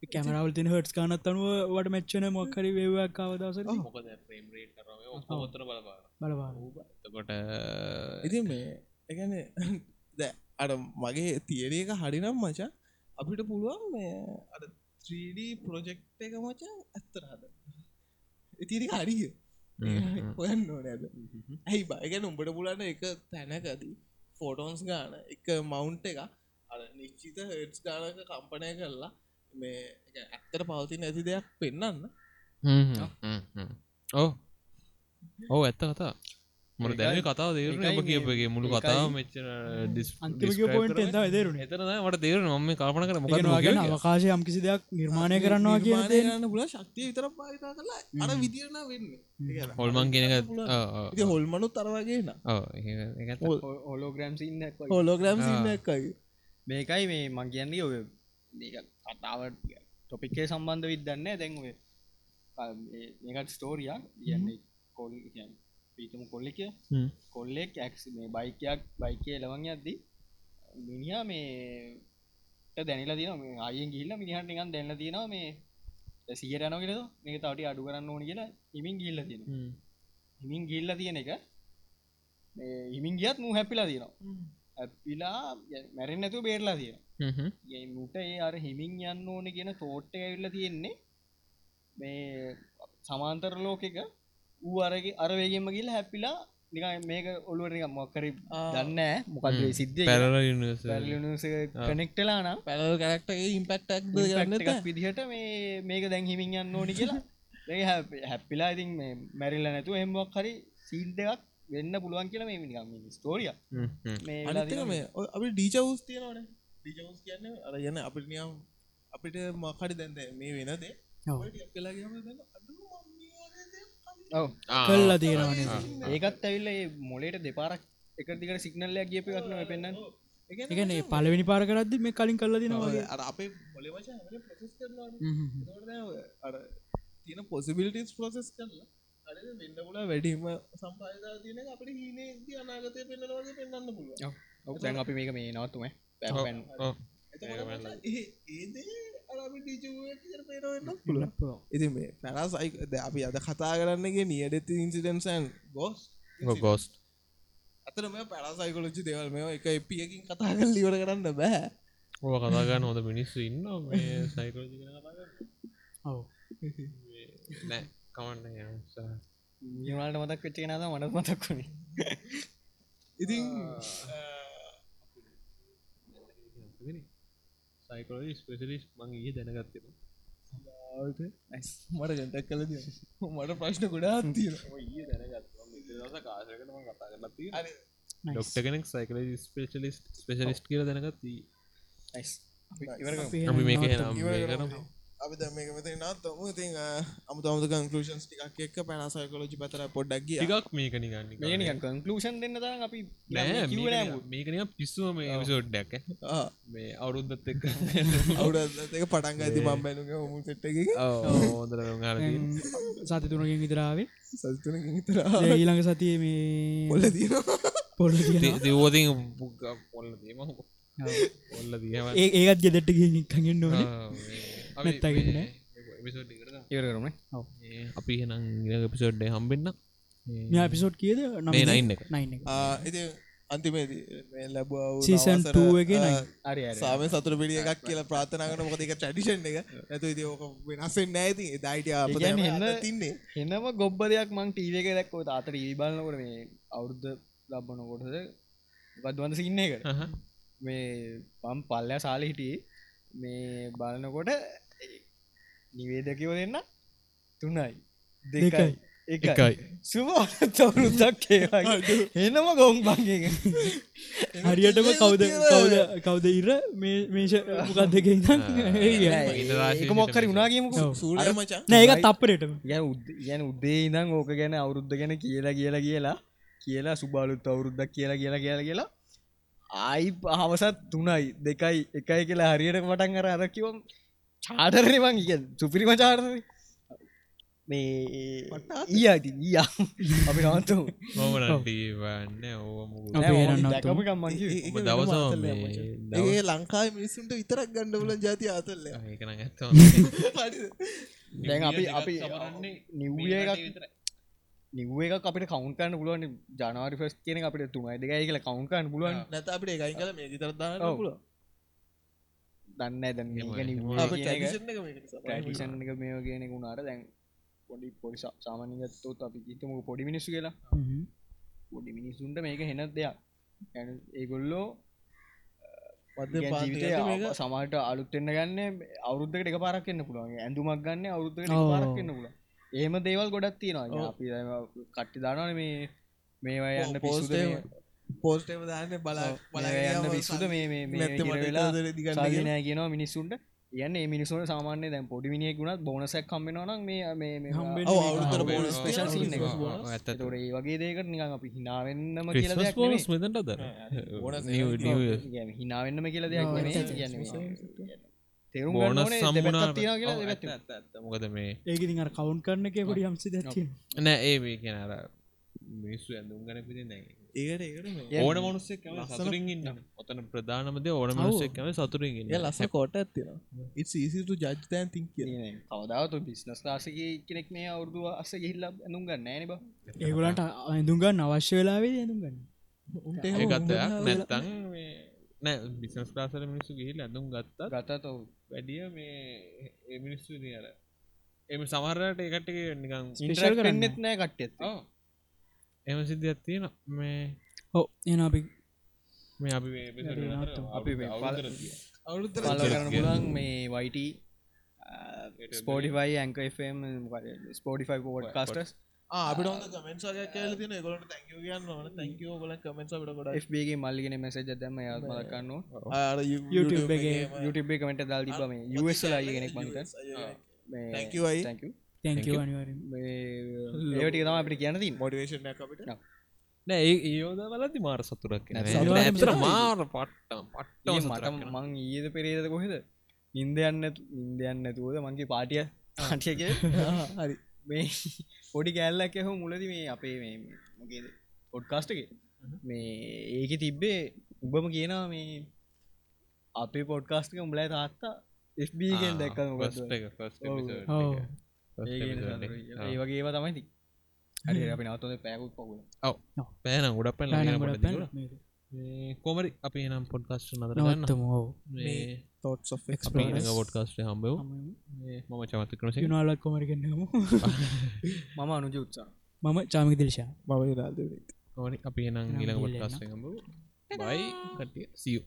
කැමරවල් තින හටස් කානත් අනුව වට මෙච්චන මොක්කරි වේවක් කවදස මොකද බලපා බලවා එතකොට ඉති මේ එකන ද අඩ මගේ තියරක හරිනම් මචා අපිට පුළුවන් මේ අඩ 3D ප්‍රොජෙක්් එක මචා ඇත්තරහද ඉතිරි හරිය. හොයන්න ඕන ඇද ඇයි බයගැන උඹට පුලන්න එක තැනකදී ෆෝටෝන්ස් ගාන එක මවුන්් එක අ නිශ්චිත හටස් ගානක කම්පනය කරලා මේ ඇත්තට පවති නැති දෙයක් පෙන්න්න ඕ ඔව. ඇත්ත කතා. මට දැන කතාව දේරන ඔබ කියපගේ මුළු කතාව මෙච්චර දේරුණ එතන මට තේර නොම කල්පන කර මොක ගෙන අවකාශය යම් කිසි දෙයක් නිර්මාණය කරන්නවා කිය ගන්න පුල ශක්තිය විතර පාවිතා කරලා අර විදිරන වෙන්න. හොල්මන් කියෙන ඉති හොල්මනු තරවගේන හොලෝග්‍රම් සින්න හොලෝග්‍රම් මේකයි මේ මං කියන්නේ ඔය කතාවට ටොපික්කේ සම්බන්ධ විදන්න දැන් ඔය මේකට ස්ටෝරියක් කියන්නේ කොල් පීතම කොල්ලෙක කොල්ලෙක් ඇක්ස් මේ බයිකයක් බයිකය ලවන් යද්දී මිනිහා මේ දැනිලා තින අයෙන් ගිල්ල මිනිහට නිකන් දැන්න තියෙනවා මේ සියරයන කියල මේ තවට අඩු කරන්න ඕනි කියලා හිමින් ගිල්ල තියෙන හිමින් ගිල්ල තියෙන එක හිමින් ගියත් මු හැපිලා තියෙනවා ඇපිලා මැරෙන් නැතුව බේරලා තියෙන මුට ඒ අර හිමින් යන්න ඕන කියන තෝට්ට ඇවිල්ල තියෙන්නේ මේ සමාන්තර ලෝකෙක ඌ අරගේ අරවේගෙන්ම ගිල් හැපිලා නික මේක ඔළුවට මොක්කර දන්න මොකද සිද්ධ කනෙක්ටලා නම් පැරල් කරක්ට ඉම්පෙක්ටක් එකක් විදිහට මේ මේක දැන් හිමින් යන්න ඕනි කියලා. ඒ හැපිලා ඉතින් මැරිල්ල නැතු එම්බක් හරි සීල් දෙකක් වෙන්න පුළුවන් කියලා මේ නිකම් ස්ටෝරිය මේ මේ අපි ඩීචවස් තියෙනවන. ඩීචවස් කියන්න අර යන්න අපිට නියම් අපිට මකඩි දැන්ද මේ වෙනදේ කල්ලා තියෙනවන. ඒකත් ඇවිල්ල මොලේට දෙපාරක් එක දිකට සිගනල්ලයක් ගියප ගත්න පෙන්න්න එකන පලවෙනි පාර කරද්දි මේ කලින් කල්ලා දිනවාගේ අර අපේ මොලේ තියෙන පොසිබිලිටස් ප්‍රසෙස් කරලා අර වෙන්න පුල වැඩීම සම්පාදා තියන අපට හීනේ අනාගතය පෙන්න්නවාගේ පෙන්න්න පුළුව දැන් අපි මේක මේ නවත්තුම පැන් ඒදේ අරි ඩීච පේරවෙන්න පුළුව ඉති මේ පැරසයි අපි අද කතා කරන්නගේ නියඩෙති ඉන්සිඩන්සන් ගෝස් ගෝස්ට අතර මේ පැරසයිකොලච්චි දෙවල්. මේ එක එපියකින් කතා කර ලිවර කරන්න බෑ. ඕ කතාගන්න හොද මිනිස්සු ඉන්න මේ සයිකෝජි ඔව. නෑ කමන්න නිවාට මතක් වෙච්චේ නද මනත් මතක්කුණේ ඉතින් සයිකෝලජි ස්පෙසලිස් මං ඒ දැනගත්තෙන මට ජැටක් කල මට ප්‍රශ්න ගොඩා තියෙන ඩොක්ට කෙනෙක් සයිකලජි ස්පේශලිස් ස්පේශලිස්් කියල දැනගත් මේක අපි ද මේක මෙත නත්තම ඉතින් අමුතු අමුතු කන්කලෂන්ස් ටිකක් එක්ක පැන සයිකලජි පතර පොඩ්ඩක් ගිය. ටිකක් මේක නිගන්න මේනික කන්කලූෂන් දෙන්න තරම් අපි නෑ මේකන පිස්සුව මේ විසෝඩ්ඩක් මේ අවුරුද්ධත් එක් අවුඩ එක පටන්ග ඇති මම් බැනුගේ හොමු සෙට්ටගේ හෝදර සති තුනකින් විතරාවේ සස්තුන හිතර ඊළඟ සතිය මේ පොල්ල තියෙනවා පොල්ල දවෝති පොල්ල දීම ඔල්ල දියම ඒ ඒත් ගෙදට කගෙන් නොන නැත්තගන්න ඉවර කරම අපි හෙනම් පිසෝඩ්ඩ හම්බෙන්න්න මෙ පිසෝට් කියද? මේ නයින්න එක. නයින් එක. ඉති අන්තිමේදී මේ ලැබවා Season two එකේ නයි. හරි සාම සතුර පිඩිය එකක් කියලා ප්‍රාථනාගන මොකදක ටඩිෂන් එක. ඇතු ඉති ඕක වෙනස්සෙන් නෑති දයිට එන්න- තින්නේ. එනම ගොබ්බ දෙයක් මං ටීව එක දැක්කෝ තාතර ඒබලනකොට මේ අවුද්ධ ලබ්බනකොටද බද්වන්ද සින්න එකට මේ පම් පල්ලයා සාල හිටියේ. මේ බලනකොට නිවේදකව දෙන්න තුනයි. දෙකයි. එකයි. ඒවගේ එනම ගොම් බංගේ. හරියටම කවුද කවුද කවුද ඉර? මේ මේෂ මොකක් දෙක මොක්කරි උනාගේමක සූරය මචා. නෑ ඒක තප්පරටම ගැන උද්දේ ඉදං ඕක ගැන අවුරුද්ධ ගැන කියලා කියලා කියලා කියලා සුබාලුත් අවුරුද්දක් කියලා කියලා කියලා කියලා. ආයි පහවසත් තුනයි දෙකයි එකයි කියලා හරියට පටන් අර අරකිවම් චාටරනවන් කිය සුපිරිම චාටර මේ ඊ අති ඊ අපි. දවස ඒ ලංකායි මිනිස්සුන්ට විතරක් ගණ්ඩ වල ජාති අතල්ල දැන් අපි අපි නිව්ිය එකක් නිව්ව එක අපිට කවන්කන්න පුළුවන් ජනවාරි ෆස් කියන අපිට තුමයි දෙකයි කියලා කවන්කන්න පුළුවන්. නැත අපට එකයි කල මේ විතරදාන්න ඔව්. පුළුව දන්න දැන් ටෂන් එක. මේ ගෙන වුණාට දැන් පොඩි පොඩි සාමානගත්තොත් අපි ගීතමක පොඩි මිනිස්සු කියලා. පොඩි මිනිස්සුන්ට මේක හෙනත් දෙයක්. ඒගොල්ලෝ සමට අලුත්තෙන්න්න ගන්න අවුද්ධකට එක පාරක් එන්න පුළුවන්. ඇඳුමක් ගන්න අවුද්ධකට ඔව්. පාරක් එන්න පුල ඒම දේවල් ගොඩත් තියෙනවා. අපි කට්ටි දානන මේ මේවා යන්න පෝස්ටේ පෝස්ටේම දාන්න බල යන්න පිස්සුද? මේ මේ මේ නැත්ත කියන මිනිස්සුන්ට. යන්න මිනිසුන් සාමාන්‍ය දැන් පොඩි මිනිියෙක් ගුණත් බෝනසැක් කම්බෙනවනම් මේ මේ හම්බෙන්න ඔව්, මේ අවුරුද්දට හම්බෙන්න bonus ස්පේෂල් අවුරුදු සීන් එක bonus. ඇත්ත තොට ඒ වගේ දේකට නිකන් අපි හිනාවෙන්නම කියල ක්‍රිස්මස් දෙයක් පෝස් නෙමෙයි. මෙතට දර bonus කියන්නේ හිනාවෙන්නම කියල දෙයක් ඔව්, නෙමෙයි. ඇත්ත, ඇත්ත. කියන්නේ තේරුම් බෝනස් ගන්න ඕනේ දෙපැත්තක් තියෙනවා කියලා දෙපැත්තක්. සම්මුණ මොකද මේ ඒකති අර කවුන්් කරන එක පොඩි හම්සි දැච්චි නෑ ඒ මේ කියනර මිනිස්සු ඇඳුම් ගන පිති නෑ ඒකට ඕන මනුස්සෙක් සතුරින් ඉන්න ඔතන ප්‍රධානමද ඕන මනුස්සෙක් කම සතුරින් ඉන්න ඒ ලස්ස කොට ඇතින ඉ සීසිට ජජ් තෑන් කිය කවදාවත් බිස්නස් ලාසික කෙනෙක් මේ අවුරදු අස්ස ගිහිල්ල ඇඳුම් ගන්න නෑන බ. ඒගොලන්ට ඇඳුගන්න අවශ්‍ය වෙලාවේ ඇඳුම් ගන්න. උන්ට ඒකත්තයක් නැත්තං නෑ බිස්නස් ලාසර මිනිස්සු ගිහිල් ඇඳුම් ගත්තත් ගතත වැඩිය මේ ඒ මිනිස්සු අර එම සමරට ඒකට නිකම් Special කරන්න. ඉන්ටරෙන්න්නෙත් නෑ. කට්ටෙත් එම සිද්ධියක් තියෙන මේ ඔව. එන අපි මේ අපි ගියා. කරන්න පුලන් මේ වයිට ස්පෝටිෆයි ඇංකම් ස්පෝටිෆයි පෝඩ් කාස්ටස් අපිට කමෙන්ස් කියලා තියෙන ඒගොල්ලන්ට thank you කියන්න ඕන. Thank you. ඔයගොල්ලන් කමෙන්ට්ස් අපිට ගොඩක් FBගේ මල්ලිගෙන මෙසේජ දැම එකේ YouTube කමට දල් මේ කෙනෙක් මට අයි. තැංක ඒටික තම අපිට මොටිවේෂන් එකක් අපිට? නෑ. ඒ ඒෝද වලදි මාර සතුරක් ඇතර මාර පට්ටම් පට්ට මට මං ඊද පෙරේද කොහෙද? නින්ද යන්න නින්දයන්න නැතුවද? මංගේ පාටිය පාටියක හරි. මේ පොඩි කෑල්ලක් හෝ මුලද මේ අපේ මේ මොකේද? පොඩ්කාස්ටක මේ ඒක තිබ්බේ උබම කියනවා මේ අපේ පොඩ්කාස්ටික උඹලෑ තාත්තා FBගෙන් දැක්කම ඒ වගේ ඒවා තමයිති හරි අපි නවතොද පැකුත් පගුල පෑන ගොඩක් පැ කොමරි අපි නම් පොඩ්කාස්ට නදර ගන්න නවත්තම හෝ මේ thoughts of පොඩ්කාස්ට හම්බව මම චමත කරන යුනාලක් කොමරිගෙන්න්නම මම අනුජ උත්සා මම චාමික දිල්ශා බව රාදවෙක් ඕනි අපි නම් ඊළඟ පොඩ්කාස්ට හම්බව බයි කටිය සියු